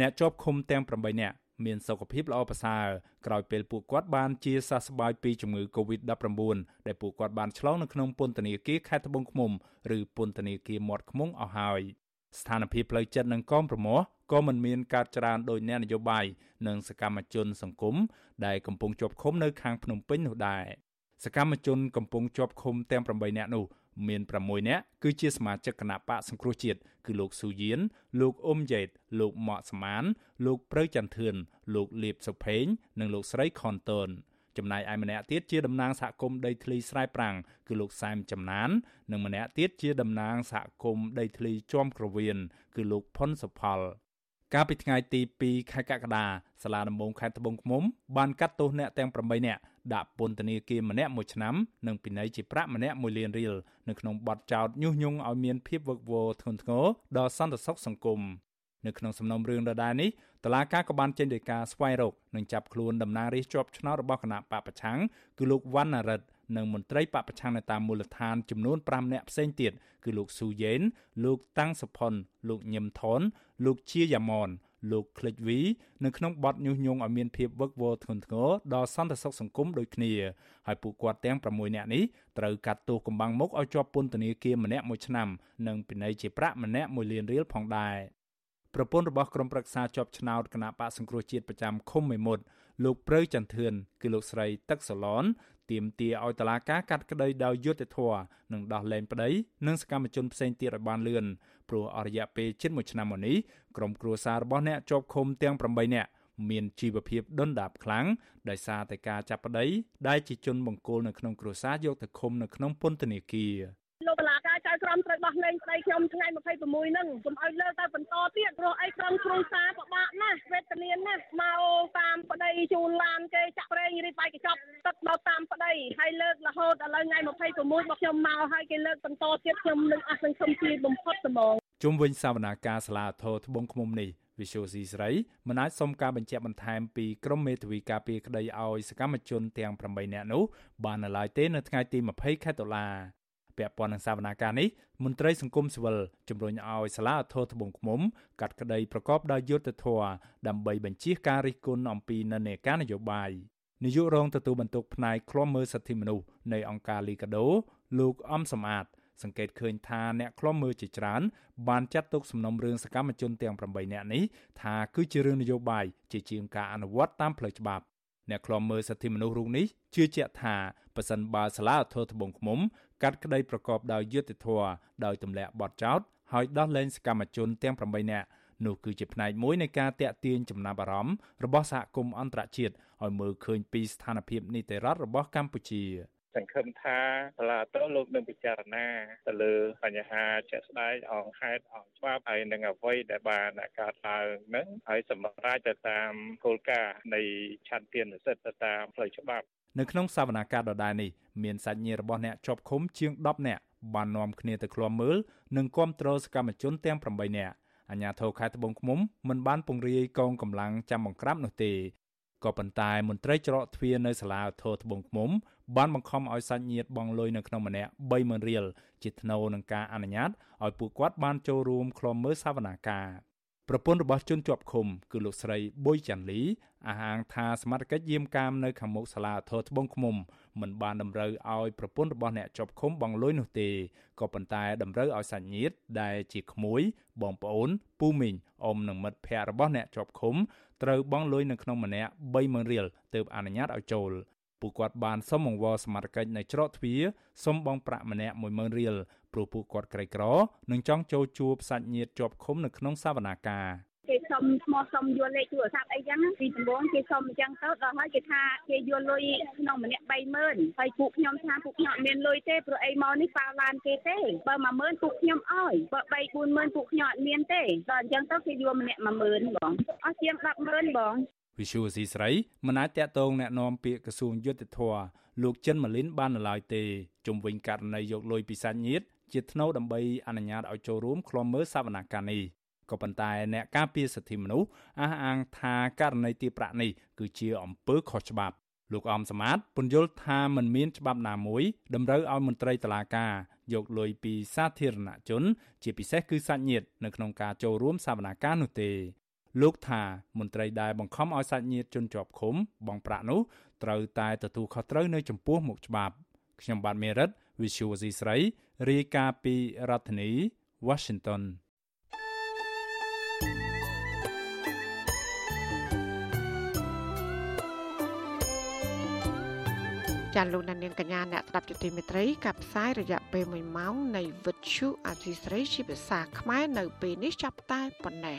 អ្នកជាប់ឃុំទាំង8នាក់មានសុខភាពល្អប្រសើរក្រោយពេលពួកគាត់បានជាសះស្បើយពីជំងឺ Covid-19 ដែលពួកគាត់បានឆ្លងនៅក្នុងពន្ធនាគារខេត្តត្បូងឃ្មុំឬពន្ធនាគារមាត់ឃ្មុំអស់ហើយ។ ស្ថានភាពផ្លូវចិត្តនិងកមប្រមោះក៏មិនមានកើតច្រើនដោយអ្នកនយោបាយនិងសកម្មជនសង្គមដែលកំពុងជាប់ឃុំនៅខាងភ្នំពេញនោះដែរសកម្មជនកំពុងជាប់ឃុំទាំង8នាក់នោះមាន6នាក់គឺជាសមាជិកគណៈបកសង្គ្រោះជាតិគឺលោកស៊ូយៀនលោកអ៊ុំយ៉េតលោកម៉ាក់ស្មាន លោកព្រៅចន្ទធឿនលោកលៀបសុផេង និងលោកស្រីខនតូន ចំណែកឯម្នាក់ទៀតជាតំណាងសហគមន៍ដីធ្លីស្រែប្រាំងគឺលោកសែមចំណាន និងម្នាក់ទៀតជាតំណាងសហគមន៍ដីធ្លីជាំក្រវៀនគឺលោកផុនសុផលកាលពីថ្ងៃទី2ខែកក្កដាសាលាដំបងខេត្តត្បូងឃ្មុំបានកាត់ទោសអ្នកទាំង8នាក់ដាក់ពន្ធនាគារម្នាក់មួយឆ្នាំនិងពិន័យជាប្រាក់ម្នាក់1លានរៀលនៅក្នុងបទចោទញុះញង់ឲ្យមានភាពវឹកវរធ្ងន់ធ្ងរដល់សន្តិសុខសង្គម នៅក្នុងសំណុំរឿងដដែលនេះតឡាការក៏បានចេញដោយការស្វែងរកនិងចាប់ខ្លួនតំណាងរាស្ត្រជាប់ឆ្នោតរបស់គណៈបពប្រឆាំងគឺលោកវណ្ណារិទ្ធនិងមន្ត្រីបពប្រឆាំងនៅតាមមូលដ្ឋានចំនួន5នាក់ផ្សេងទៀតគឺលោកស៊ូយេនលោកតាំងសុផុនលោកញឹមថនលោកជាយ៉ាម៉នលោកឃ្លិចវីនៅក្នុងបទញុះញង់ឲ្យមានភាពវឹកវរធ្ងន់ធ្ងរដល់សន្តិសុខសង្គមដូចគ្នាហើយពួកគាត់ទាំង6នាក់នេះត្រូវកាត់ទោសកំបាំងមុខឲ្យជាប់ពន្ធនាគារម្នាក់1ឆ្នាំនិងពិន័យជាប្រាក់ម្នាក់1លានរៀលផងដែរ ប្រពន្ធរបស់ក្រុមប្រឹក្សាជាប់ឆ្នោតគណៈបកសង្គ្រោះជាតិប្រចាំឃុំមេមត់លោកព្រៅចន្ទធឿនគឺលោកស្រីទឹកសឡនទាមទារឲ្យតឡាការកាត់ក្តីដោយយុត្តិធម៌និងដោះលែងប្តីនិងសកម្មជនផ្សេងទៀតឲ្យបានលឿនព្រោះអរិយាពេលជិត1ឆ្នាំមកនេះក្រុមគ្រួសាររបស់អ្នកជាប់ឃុំទាំង8នាក់មានជីវភាពដុនដាបខ្លាំងដោយសារតែការចាប់ប្តីដែលជាជនបង្គោលនៅក្នុងគ្រួសារយកទៅឃុំនៅក្នុងពន្ធនាគារលោក បលាការចៅក្រមត្រូវដោះលែងប្តីខ្ញុំថ្ងៃ26ហ្នឹងកុំឲ្យលើកទៅបន្តទៀតព្រោះអីក្រុមគ្រួសារពិបាកណាស់វេទនាណាស់មកតាមប្តីជូនឡានគេចាក់ប្រេងរីបបាយកញ្ចប់ទឹកមកតាមប្តីហើយលើករហូតឥឡូវថ្ងៃ26មកខ្ញុំមកហើយគេលើកបន្តទៀតខ្ញុំនឹងអស់សង្ឃឹមពីបំផុតហ្មងជុំវិញសវនាការសាលាធរត្បូងឃ្មុំនេះវិសុយស៊ីស្រីមិនអាចសុំការបញ្ជាក់បន្ថែមពីក្រមមេធាវីការពារក្តីឲ្យសកម្មជនទាំង8នាក់នោះបាននៅឡើយទេនៅថ្ងៃទី20ខែតុលា ពាក់ព័ន្ធនឹងសវនាការនេះមន្ត្រីសង្គមស៊ីវិលជំរុញឲ្យសាលាធរត្បូងឃ្មុំកាត់ក្តីប្រកបដោយយុត្តិធម៌ដើម្បីបញ្ជៀសការរិះគន់អំពីនិន្នាការនយោបាយនាយករងទទួលបន្ទុកផ្នែកឃ្លាំមើលសិទ្ធិមនុស្សនៃអង្គការលីកាដូលោកអំសំអាតសង្កេតឃើញថាអ្នកខ្លំមើលជាច្រើនបានចាត់ទុកសំណុំរឿងសកម្មជនទាំង8នាក់នេះថាគឺជារឿងនយោបាយជាជាងការអនុវត្តតាមផ្លូវច្បាប់អ្នកខ្លំមើលសិទ្ធិមនុស្សរូបនេះជឿជាក់ថាប៉ះសិនបើសាលាធរត្បូងឃ្មុំ កាត់ក្តីប្រកបដោយយុត្តិធម៌ដោយទម្លាក់បទចោទហើយដោះលែងសកម្មជនទាំង8នាក់នោះគឺជាផ្នែកមួយនៃការតាក់ទាញចំណាប់អារម្មណ៍របស់សហគមន៍អន្តរជាតិឲ្យមើលឃើញពីស្ថានភាពនីតិរដ្ឋរបស់កម្ពុជាសង្ឃឹមថាសាលាតោលោកនឹងពិចារណាទៅលើបញ្ហាជាក់ស្ដែងអង្គហេតុអង្គច្បាប់ហើយនឹងអ្វីដែលបានកើតឡើងនឹងហើយសម្រាប់ទៅតាមគោលការណ៍នៃឆន្ទៈនិស្សិតទៅតាមផ្លូវច្បាប់ នៅក្នុងសវនាការដដែលនេះមានសាច់ញាតិរបស់អ្នកជាប់ឃុំជាង10នាក់បាននាំគ្នាទៅឃ្លាំមើលនិងគាំទ្រសកម្មជនទាំង8នាក់អាជ្ញាធរខេត្តត្បូងឃ្មុំមិនបានពង្រាយកងកម្លាំងចាំបង្ក្រាបនោះទេក៏ប៉ុន្តែមន្ត្រីច្រកទ្វារនៅសាលាធរត្បូងឃ្មុំបានបង្ខំឲ្យសាច់ញាតិបង់លុយនៅក្នុងម្នាក់30000រៀលជាថ្នូរនឹងការអនុញ្ញាតឲ្យពួកគាត់បានចូលរួមក្លំមើលសវនាការ ប្រពន្ធរបស់ជនជាប់ឃុំគឺលោកស្រីប៊ុយចាន់លីអះអាងថាសមត្ថកិច្ចយាមកាមនៅខាងមុខសាលាធរត្បូងឃ្មុំមិនបានតម្រូវឲ្យប្រពន្ធរបស់អ្នកជាប់ឃុំបង់លុយនោះទេក៏ប៉ុន្តែតម្រូវឲ្យសាច់ញាតិដែលជាក្មួយបងប្អូនពូមីងអ៊ំនិងមិត្តភ័ក្តិរបស់អ្នកជាប់ឃុំត្រូវបង់លុយនៅក្នុងម្នាក់30000រៀលទើបអនុញ្ញាតឲ្យចូល ពួកគាត់បានសុំអង្វរសមត្ថកិច្ចនៅច្រកទ្វារសុំបង់ប្រាក់ម្នាក់10000រៀលព្រោះពួកគាត់ក្រីក្រនិងចង់ចូលជួបសាច់ញាតិជាប់ឃុំនៅក្នុងសវនាការគេសុំឈ្មោះសុំយល់លេខទូរស័ព្ទអីចឹងពីដំបូងគេសុំអញ្ចឹងទៅដល់ហើយគេថាគេយល់លុយក្នុងម្នាក់30000ហើយពួកខ្ញុំថាពួកខ្ញុំអត់មានលុយទេព្រោះអីមកនេះប៉ាឡានគេទេបើ10000ពួកខ្ញុំអើយបើ3 40000ពួកខ្ញុំអត់មានទេដល់អញ្ចឹងទៅគេយល់ម្នាក់10000បងអស់ជាង100,000បង វិសុវស៊ីស្រីមិនអាចតាក់ទងแนะនាំពាក្យក្រសួងយុទ្ធភ័ពលោកចិនម៉ាលីនបាននៅឡើយទេជុំវិញករណីយកលុយពីសាច់ញាតិជាថ្នូវដើម្បីអនុញ្ញាតឲ្យចូលរួមឃ្លាំមើលសវនកម្មនេះក៏ប៉ុន្តែអ្នកការពារសិទ្ធិមនុស្សអះអាងថាករណីទារប្រាក់នេះគឺជាអំពើខុសច្បាប់លោកអមសមាតពន្យល់ថាมันមានច្បាប់ណាមួយតម្រូវឲ្យមន្ត្រីតុលាការយកលុយពីសាធារណជន ជាពិសេសគឺសាច់ញាតិនៅក្នុងការចូលរួមសវនាការនោះទេ លោកថាមន្ត្រីដែលបង្ខំឲ្យសាច់ញាតិជនជាប់ឃុំបងប្រាក់នោះត្រូវតែទទួលខុសត្រូវនៅចំពោះមុខច្បាប់ខ្ញុំបាទមេរិត Visual C ស្រីរាយការណ៍ពីរដ្ឋធានី Washington ចចាលោកនាងកញ្ញាអ្នកស្ដាប់ជទីមេត្រីកັບផ្សាយរយៈពេល1ម៉ោងនៃវិទ្យុអាស៊ីស្រីជាភាសាខ្មែរនៅពេលនេះចាប់តែប៉ុណ្ណេះ